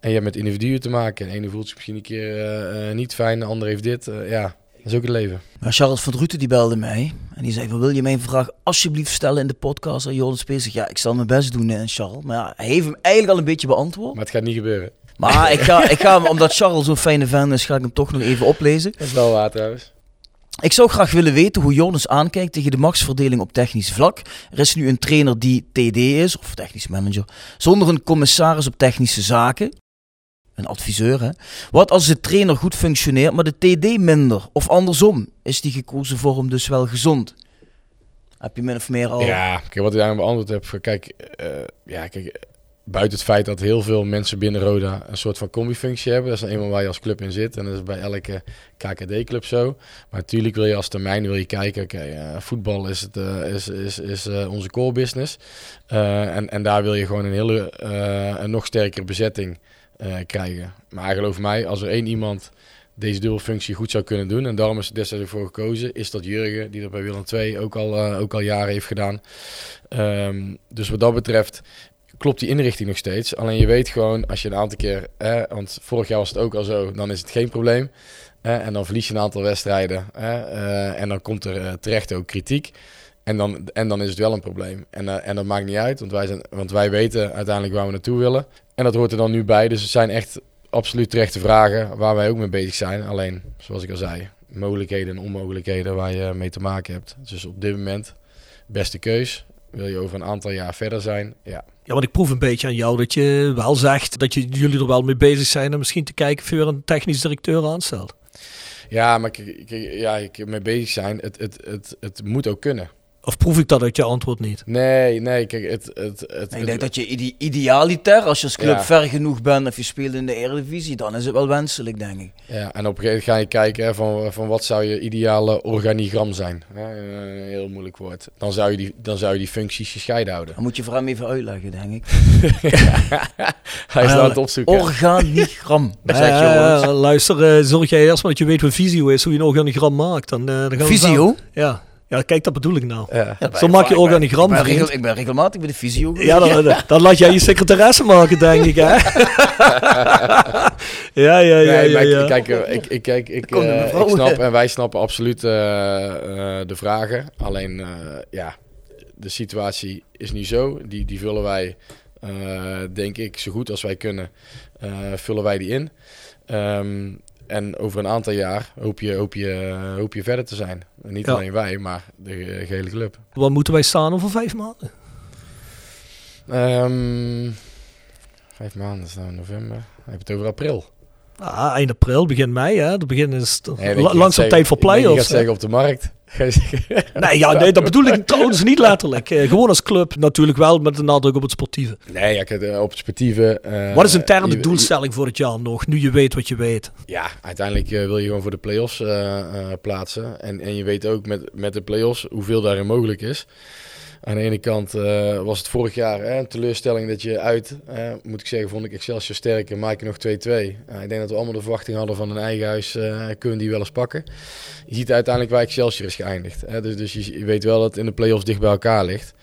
En je hebt met individuen te maken. De ene voelt zich misschien een keer eh, niet fijn, de ander heeft dit. Ja, dat is ook het leven. Maar Charles van Druten die belde mij en die zei van wil je mijn vraag alsjeblieft stellen in de podcast aan Joris Pees? Ja, ik zal mijn best doen en Charles. Maar ja, hij heeft hem eigenlijk al een beetje beantwoord. Maar het gaat niet gebeuren. Maar ik ga, ik ga hem, omdat Charles zo'n fijne fan is, ga ik hem toch nog even oplezen. Dat is wel waar trouwens. Ik zou graag willen weten hoe Jonas aankijkt tegen de machtsverdeling op technisch vlak. Er is nu een trainer die TD is, of technisch manager, zonder een commissaris op technische zaken. Een adviseur, hè. Wat als de trainer goed functioneert, maar de TD minder? Of andersom, is die gekozen vorm dus wel gezond? Heb je min of meer al... Ja, kijk, wat ik daar beantwoord heb. Kijk, eh, ja, kijk, buiten het feit dat heel veel mensen binnen Roda een soort van combi-functie hebben. Dat is eenmaal waar je als club in zit. En dat is bij elke KKD-club zo. Maar natuurlijk wil je als termijn wil je kijken, oké, eh, voetbal is, het, eh, is, is, is onze core business. En, en daar wil je gewoon een hele, een nog sterkere bezetting eh, krijgen. Maar geloof mij, als er één iemand deze dubbelfunctie goed zou kunnen doen. En daarom is er destijds voor gekozen. Is dat Jurgen, die dat bij Willem II ook al, eh, ook al jaren heeft gedaan. Ehm, dus wat dat betreft klopt die inrichting nog steeds. Alleen je weet gewoon, als je een aantal keer... Hè, want vorig jaar was het ook al zo, dan is het geen probleem. En dan verlies je een aantal wedstrijden. Eh, en dan komt er terecht ook kritiek. En dan, en dan is het wel een probleem. En, eh, en dat maakt niet uit, want wij, zijn, want wij weten uiteindelijk waar we naartoe willen. En dat hoort er dan nu bij. Dus het zijn echt absoluut terechte vragen waar wij ook mee bezig zijn. Alleen, zoals ik al zei, mogelijkheden en onmogelijkheden waar je mee te maken hebt. Dus op dit moment, beste keus. Wil je over een aantal jaar verder zijn? Ja. Ja, want ik proef een beetje aan jou dat je wel zegt dat je, jullie er wel mee bezig zijn om misschien te kijken of je weer een technisch directeur aanstelt. Ja, maar ja, ik mee bezig zijn. Het, het, het, het moet ook kunnen. Of proef ik dat uit je antwoord niet? Nee, nee, kijk, het... het, het, Ik denk dat je ide- idealiter, als je als club Ja. ver genoeg bent of je speelt in de Eredivisie, dan is het wel wenselijk, denk ik. Ja, en op een gegeven moment ga je kijken hè, van, van wat zou je ideale organigram zijn. Hè, een heel moeilijk woord. Dan zou, je die, dan zou je die functies gescheiden houden. Dan moet je voor hem even uitleggen, denk ik. *laughs* Hij is aan het opzoeken. Organigram. *laughs* Dat zeg je Eh, luister, eh, zorg jij eerst maar dat je weet wat visio is, hoe je een organigram maakt. Dan, eh, dan gaan we Visio? samen- Ja. Ja, kijk, dat bedoel ik nou. Ja. Ja, Zo maak je organigram, Ik ben, regel- ik ben regelmatig bij de fysio. Ja, dan, *laughs* dan, dan laat jij je secretaresse maken, denk ik, hè? *laughs* ja, ja, ja, Nee, ja. ik-. Kijk, eh, ik, ik, kijk, ik, eh, ik snap en wij snappen absoluut eh, eh, de vragen. Alleen, eh, ja, de situatie is nu zo. Die, die vullen wij, eh, denk ik, zo goed als wij kunnen, eh, vullen wij die in. Ehm, en over een aantal jaar hoop je, hoop je, hoop je verder te zijn. En niet Ja. alleen wij, maar de eh, gehele club. Waar moeten wij staan over vijf maanden? Ehm, vijf maanden, is nou november. Dan heb je het over april. Ah, eind april, begin mei, hè? Dat begin is het Nee, ik langzaam tijd voor ik play-offs. gaat zeggen op de markt. *laughs* Nee, ja, nee, dat bedoel ik trouwens niet letterlijk. Eh, gewoon als club natuurlijk wel met een nadruk op het sportieve. Nee, ja, eh, op het sportieve. eh, Wat is een interne je- doelstelling voor het jaar nog, nu je weet wat je weet? Ja, uiteindelijk wil je gewoon voor de play-offs plaatsen. En, en je weet ook met, met de play-offs hoeveel daarin mogelijk is. Aan de ene kant eh, was het vorig jaar hè, een teleurstelling dat je uit, eh, moet ik zeggen, vond ik Excelsior sterker, maak je nog 2-2. Nou, ik denk dat we allemaal de verwachting hadden van een eigen huis, eh, kunnen die wel eens pakken. Je ziet uiteindelijk waar Excelsior is geëindigd. Hè, dus dus je, weet wel dat het in de play-offs dicht bij elkaar ligt.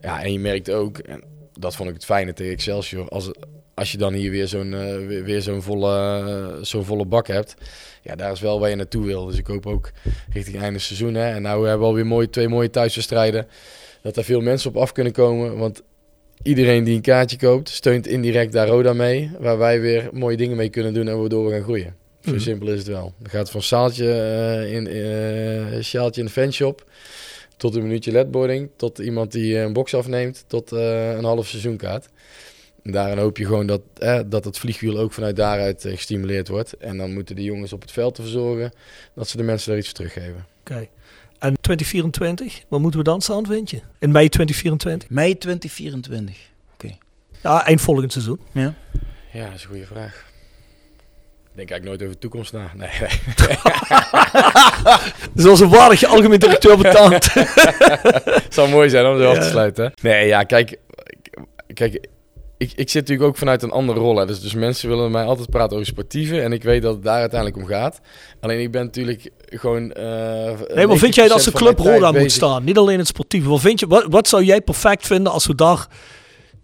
Ja, en je merkt ook, en dat vond ik het fijne tegen Excelsior, als, als je dan hier weer zo'n eh, weer, zo'n volle, eh, zo'n volle bak hebt. Ja, daar is wel waar je naartoe wil. Dus ik hoop ook richting einde seizoen. Hè. En nou hebben we alweer mooi, twee mooie thuiswedstrijden. Dat er veel mensen op af kunnen komen. Want iedereen die een kaartje koopt, steunt indirect daar Roda mee. Waar wij weer mooie dingen mee kunnen doen en waardoor we gaan groeien. Zo Mhm. simpel is het wel. Dan gaat van zaaltje uh, in eh sjaaltje in de fanshop. Tot een minuutje ledboarding. Tot iemand die een box afneemt. Tot uh, een half seizoenkaart. En daarin hoop je gewoon dat, eh, dat het vliegwiel ook vanuit daaruit uh, gestimuleerd wordt. En dan moeten de jongens op het veld ervoor zorgen dat ze de mensen daar iets voor teruggeven. Oké. Okay. En 2024, wat moeten we dan staan, vind je? In mei 2024? Mei 2024. Oké. Okay. Ja, eind volgend seizoen. Ja. Ja, dat is een goede vraag. Ik denk eigenlijk nooit over de toekomst na. Nee. *laughs* Zoals een waardige algemeen directeur betaald. *laughs* Het zou mooi zijn om zo ja. af te sluiten. Nee, ja, kijk, kijk, ik, ik zit natuurlijk ook vanuit een andere rol. Hè. Dus, dus mensen willen mij altijd praten over sportieve. En ik weet dat het daar uiteindelijk om gaat. Alleen ik ben natuurlijk gewoon. eh Nee, maar vind jij dat als de 90% van mijn club tijd Roda moet staan? Niet alleen het sportieve. Wat, vind je, wat, wat zou jij perfect vinden als we daar...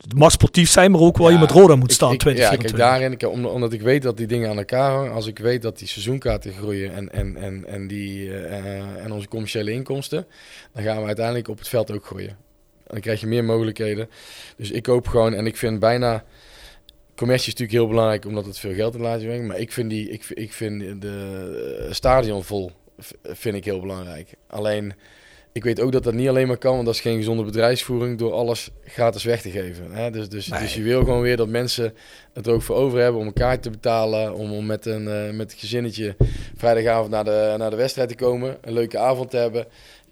Het mag sportief zijn, maar ook waar je met Roda moet staan ik, Ja, 2024. kijk, daarin, ik, om- omdat ik weet dat die dingen aan elkaar hangen. Als ik weet dat die seizoenkaarten groeien en, en, en, en, die, eh, en onze commerciële inkomsten, dan gaan we uiteindelijk op het veld ook groeien. Dan krijg je meer mogelijkheden. Dus ik hoop gewoon, en ik vind bijna. Commercie is natuurlijk heel belangrijk omdat het veel geld in laat brengt. Maar ik vind, die, ik, ik vind de eh, stadion vol vind ik heel belangrijk. Alleen, ik weet ook dat dat niet alleen maar kan, want dat is geen gezonde bedrijfsvoering door alles gratis weg te geven. Hè? Dus, dus, dus je wil gewoon weer dat mensen het er ook voor over hebben om een kaart te betalen, om, om met, een, eh, met een gezinnetje vrijdagavond naar de, naar de wedstrijd te komen, een leuke avond te hebben.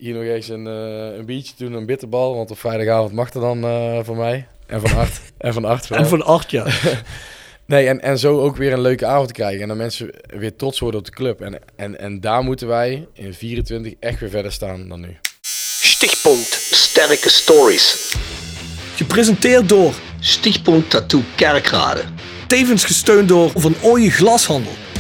Hier nog eens een, eh, een biertje doen, een bitterbal, want op vrijdagavond mag er dan eh voor mij. En van Art. *laughs* en van Art. En van acht jaar. *laughs* Nee, en, en zo ook weer een leuke avond krijgen. En dan mensen weer trots worden op de club. En, en, en daar moeten wij in 24 echt weer verder staan dan nu. Stichtpunt Sterke Stories. Gepresenteerd door Stichtpunt Tattoo Kerkrade. Tevens gesteund door Van Ooyen Glashandel.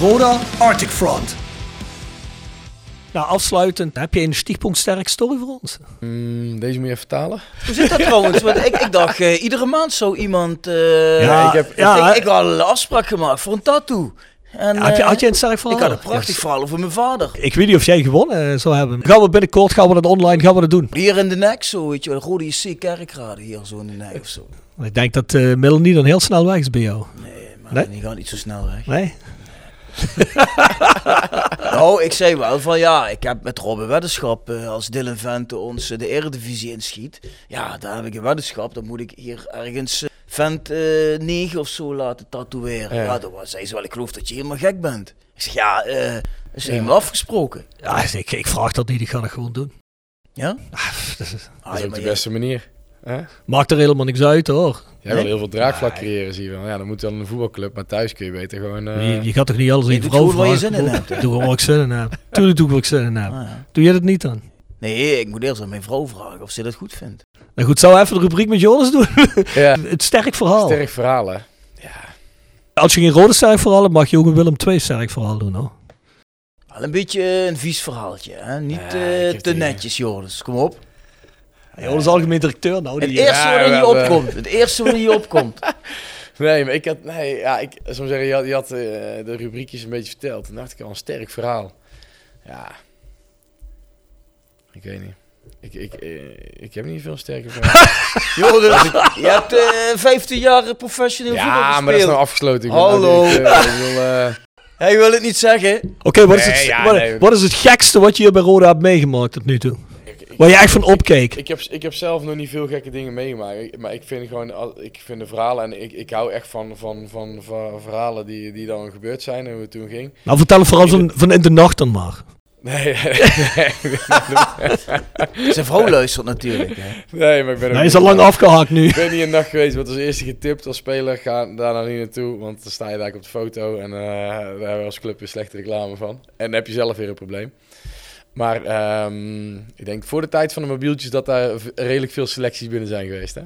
Roda Arctic Front. Nou, afsluitend, heb je een stichtpunt sterk story voor ons? Mm, deze moet je even vertalen. Hoe zit dat trouwens? Want ik, ik dacht, eh, iedere maand zou iemand... eh, Ja, ik heb- ja, ik, ik had een afspraak gemaakt voor een tattoo. En, heb je, eh, had je een sterk verhaal? Ik had een prachtig verhaal over mijn vader. Ik weet niet of jij gewonnen eh, zou hebben. Gaan we binnenkort, gaan we dat online, gaan we dat doen. Hier in de nek zo, weet je. Rode JC Kerkrade hier zo in de nek of zo. Ik denk dat uh, Melanie dan heel snel weg is bij jou. Nee, maar Nee? die gaat niet zo snel weg. Nee? *laughs* Nou, ik zei wel van ja, ik heb met Robin weddenschap eh, als Dylan Vente ons eh, de Eredivisie inschiet. Ja, daar heb ik een weddenschap. Dan moet ik hier ergens eh, Vent eh 9 of zo laten tatoeëren. Ja. Ja, dan was- zei ze wel, ik geloof dat je helemaal gek bent. Ik zeg ja, eh is helemaal afgesproken. Ja, ik, ik vraag dat niet, ik ga dat gewoon doen. Ja? Ah, dat is- Ah, Dat is ook de beste manier. Hè? Maakt er helemaal niks uit hoor. Jij wil heel veel draagvlak creëren, zie je wel. Ja, dan moet dan een voetbalclub, maar thuis kun je beter gewoon... eh, je, je gaat toch niet alles in je je vrouw gewoon waar je vragen? zin in hebt, hè? Doe gewoon waar ik zin in heb. *laughs* Tuurlijk doe ik waar ik zin in heb. Ah, ja. Doe jij dat niet dan? Nee, ik moet eerst aan mijn vrouw vragen of ze dat goed vindt. Nou goed, zou even de rubriek met Jonas doen? *laughs* ja, Het sterk verhaal. sterk verhaal, hè. Als je geen rode sterk verhaal hebt, mag je ook een Willem II sterk verhaal doen hoor. Wel een beetje een vies verhaaltje, hè? Niet Ja, eh, te netjes, Joris. Kom op. Jonas algemeen directeur nou. Het Die, eerste Ja, wat er we niet hebben- opkomt. Het eerste er opkomt. *laughs* Nee, maar ik had, nee, ja, ik zou zeggen, je had, je had eh, de rubriekjes een beetje verteld. Toen dacht ik al, een sterk verhaal. Ja, ik weet niet. Ik, ik, eh, ik heb niet veel sterke verhalen. *laughs* Joris, je hebt eh 15 jaar professioneel voetbal ja, gespeeld. maar dat is nou afgesloten. Hallo. eh, ik wil, eh, Hij wil het niet zeggen. Oké, wat, is Nee, het- ja, wat, nee. wat is het gekste wat je hier bij Roda hebt meegemaakt tot nu toe? Waar je echt van opkeek? ik, heb, ik heb zelf nog niet veel gekke dingen meegemaakt. Maar ik vind gewoon, ik vind de verhalen en ik, ik hou echt van, van, van, van verhalen die, die dan gebeurd zijn en hoe het toen ging. Nou, vertel het vooral van, van in de nacht dan maar. *laughs* Nee, Zijn vrouw luistert natuurlijk. Hè. nee, maar ik ben Hij is niet- al lang afgehaakt nu. Ik ben niet een nacht geweest, wat als eerste getipt als speler. Ga daar nou niet naartoe, want dan sta je daar op de foto. En eh, daar hebben we als club weer slechte reclame van. En dan heb je zelf weer een probleem. Maar ehm, ik denk voor de tijd van de mobieltjes dat daar redelijk veel selecties binnen zijn geweest. Hè?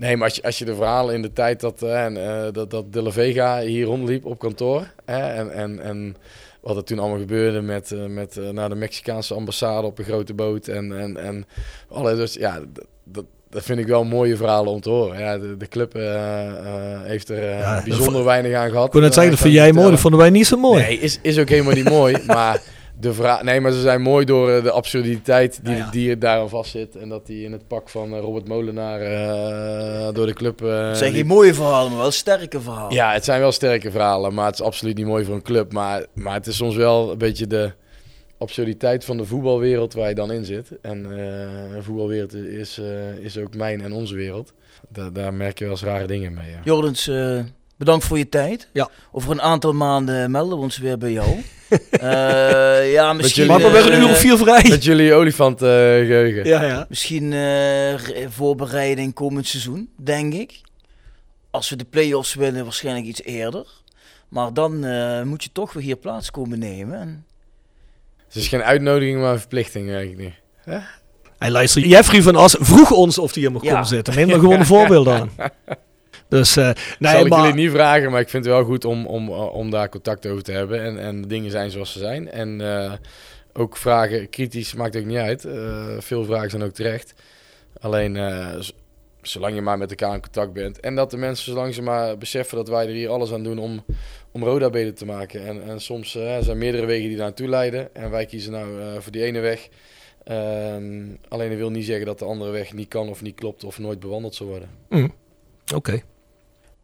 Nee, maar als je, als je de verhalen in de tijd dat, eh, en, eh, dat, dat De La Vega hier rondliep op kantoor. Hè, en, en, en wat er toen allemaal gebeurde met, eh, met naar de Mexicaanse ambassade op een grote boot. En, en, en alle, dus ja, dat, dat vind ik wel mooie verhalen om te horen. Ja, de, de club heeft er Ja, bijzonder weinig aan gehad. Ik kon net zeggen, dat vind jij mooi, dat vonden wij niet zo mooi. Nee, is, is ook helemaal niet mooi. *laughs* Maar de vraag, nee, maar ze zijn mooi door eh, de absurditeit die, Ja, ja. die daar aan vast zit. En dat die in het pak van eh, Robert Molenaar eh, door de club. Het zijn geen mooie verhalen, maar wel sterke verhalen. Ja, het zijn wel sterke verhalen, maar het is absoluut niet mooi voor een club. Maar, maar het is soms wel een beetje de, absurditeit van de voetbalwereld waar je dan in zit. En eh, de voetbalwereld is, is ook mijn en onze wereld. Da daar merk je wel eens rare dingen mee. Ja. Jordens, bedankt voor je tijd. Ja. Over een aantal maanden melden we ons weer bij jou. *laughs* Eh, ja, misschien... jullie- Maar we weer een eh, uur of vier vrij. Met jullie olifant eh, geheugen. Ja, ja. Misschien eh, re- voorbereiding komend seizoen, denk ik. Als we de play-offs winnen, waarschijnlijk iets eerder. Maar dan eh, moet je toch weer hier plaats komen nemen. En Het is geen uitnodiging, maar een verplichting eigenlijk niet. Hey, luister, Jeffrey van As vroeg ons of hij hier mag Ja. komen zitten. Neem er *laughs* gewoon een voorbeeld aan. *laughs* Dus, eh nee, Zal ik maar... jullie niet vragen, maar ik vind het wel goed om, om, om daar contact over te hebben. En, en dingen zijn zoals ze zijn. En eh, ook vragen, kritisch, maakt ook niet uit. Eh, veel vragen zijn ook terecht. Alleen, zolang je maar met elkaar in contact bent. En dat de mensen, zolang ze maar beseffen dat wij er hier alles aan doen om, om Roda beter te maken. En, en soms er zijn meerdere wegen die daar naartoe leiden. En wij kiezen nou voor die ene weg. Ehm, alleen dat wil niet zeggen dat de andere weg niet kan of niet klopt of nooit bewandeld zal worden. Mm. Oké.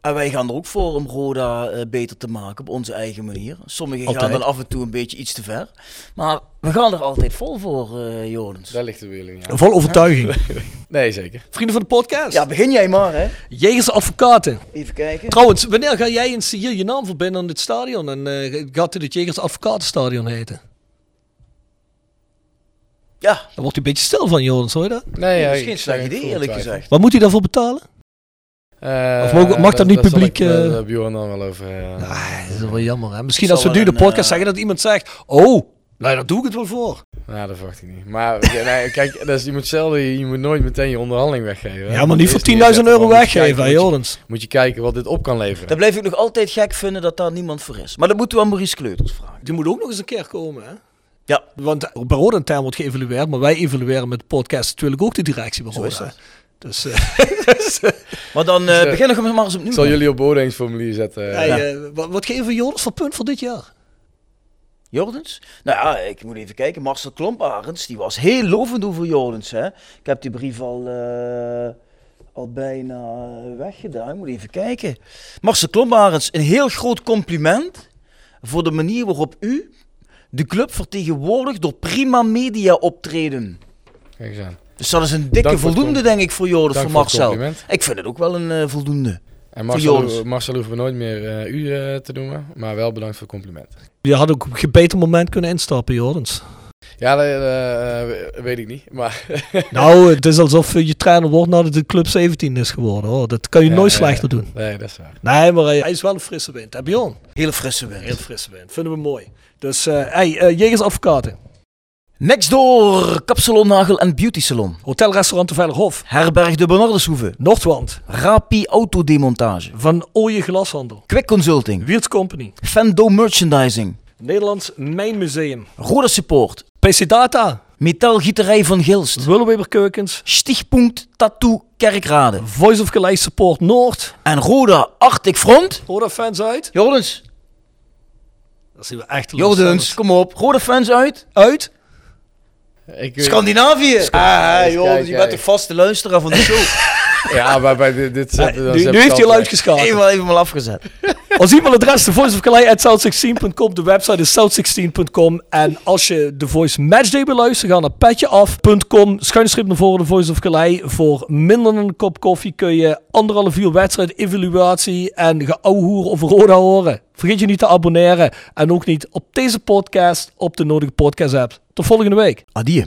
En wij gaan er ook voor om Roda eh, beter te maken op onze eigen manier. Sommigen Altijd. gaan dan af en toe een beetje iets te ver. Maar we gaan er altijd vol voor, eh Jordens. Daar ligt niet aan. Vol overtuiging. *laughs* Nee, zeker. Vrienden van de podcast. Ja, begin jij maar, hè. Jegers Advocaten. Even kijken. Trouwens, wanneer ga jij eens hier je naam verbinden aan dit stadion? En eh, gaat dit het Jegers Advocatenstadion heten? Ja, Daar wordt hij een beetje stil van, Jonas, hoor je dat? Nee, dat ja, is geen slecht idee, eerlijk gezegd. Wat moet hij daarvoor betalen? Eh, Of mag- mag dat niet publiek, eh, eh, Bjorn dan wel over. Nee, dat is wel jammer. Hè? Misschien als we nu de podcast zeggen dat iemand zegt... Oh, nou daar doe ik het wel voor. Nou, dat verwacht ik niet. Maar ja, *laughs* nee, kijk, dus je moet zelden, je moet nooit meteen je onderhandeling weggeven. hè. Ja, maar niet voor eerst 10.000 neerzetten, euro weggeven, hè, moet je- Jordens. Moet je kijken wat dit op kan leveren. Dan blijf ik nog altijd gek vinden dat daar niemand voor is. Maar dat moeten we aan Maurice Kleuters vragen. Die moet ook nog eens een keer komen, hè? Ja. Want bij Term wordt geëvalueerd, maar wij evalueren met de podcast natuurlijk ook de directie bij Zo Is dat. *laughs* Dus, eh, Maar dan eh, Dus, eh, beginnen we maar eens opnieuw. Ik zal jullie op beoordelingsformulier zetten. hey, eh, wat, wat geven we Joris voor punt voor dit jaar? Jordens? Nou ja, ik moet even kijken. Marcel Klomparens, die was heel lovend over Jordens. Hè? Ik heb die brief al, eh, al bijna eh, weggedaan. Ik moet even kijken. Marcel Klomparens, een heel groot compliment voor de manier waarop u de club vertegenwoordigt door prima media optreden. Kijk eens aan. Dus dat is een dikke Dank voldoende, denk ik, voor Jordens, Dank voor Marcel. Ik vind het ook wel een eh, voldoende. En Voor Marcel, Joris. Marcel hoeven we nooit meer eh, u eh, te noemen, maar wel bedankt voor het compliment. Je had ook op een beter moment kunnen instappen, Jordens. Ja, dat eh, weet ik niet, maar *laughs* nou, het is alsof je trainer wordt nadat de club 17 is geworden. Hoor. Dat kan je Ja, nooit ja, slechter ja. doen. Nee, dat is waar. Nee, maar hij, hij is wel een frisse wind. Hè, Bjorn? Hele frisse wind. Heel frisse wind. Vinden we mooi. Dus, eh hey, Jegers Advocaten. Next door, Kapsalon Nagel en Beauty Salon. Hotel Restaurant de Veilerhof. Herberg de Bernardeshoeve. Noordwand. Rapi Autodemontage. Van Ooije Glashandel. Quick Consulting. Wiertz Company. Fendo Merchandising. Nederlands Mijnmuseum. Roda Support. PC Data. Metaalgieterij van Gilst. Willeweber Keukens. Stichtpunt Tattoo Kerkrade. Voice of Geleid Support Noord. En Roda Arctic Front. Roda fans uit. Jordens. Dat zien we echt Jordens, kom op. Roda fans uit. Uit. Ik, weet- Scandinavië. Ah, Jordens, je bent de vaste luisteraar van de show. *laughs* ja, maar bij dit, dit Nu, nu heeft hij al uitgeschakeld. Even, even maar afgezet. *laughs* Ons e-mailadres de Voice of Calais at south16.com. De website is south16.com. En als je de Voice Matchday beluistert, ga naar petjeaf.com. Schuinschrift naar voren de Voice of Calais. Voor minder dan een kop koffie kun je anderhalf uur wedstrijd, evaluatie en geouwehoer over Roda horen. Vergeet je niet te abonneren. En ook niet op deze podcast op de nodige podcast app. Tot volgende week. Adieu.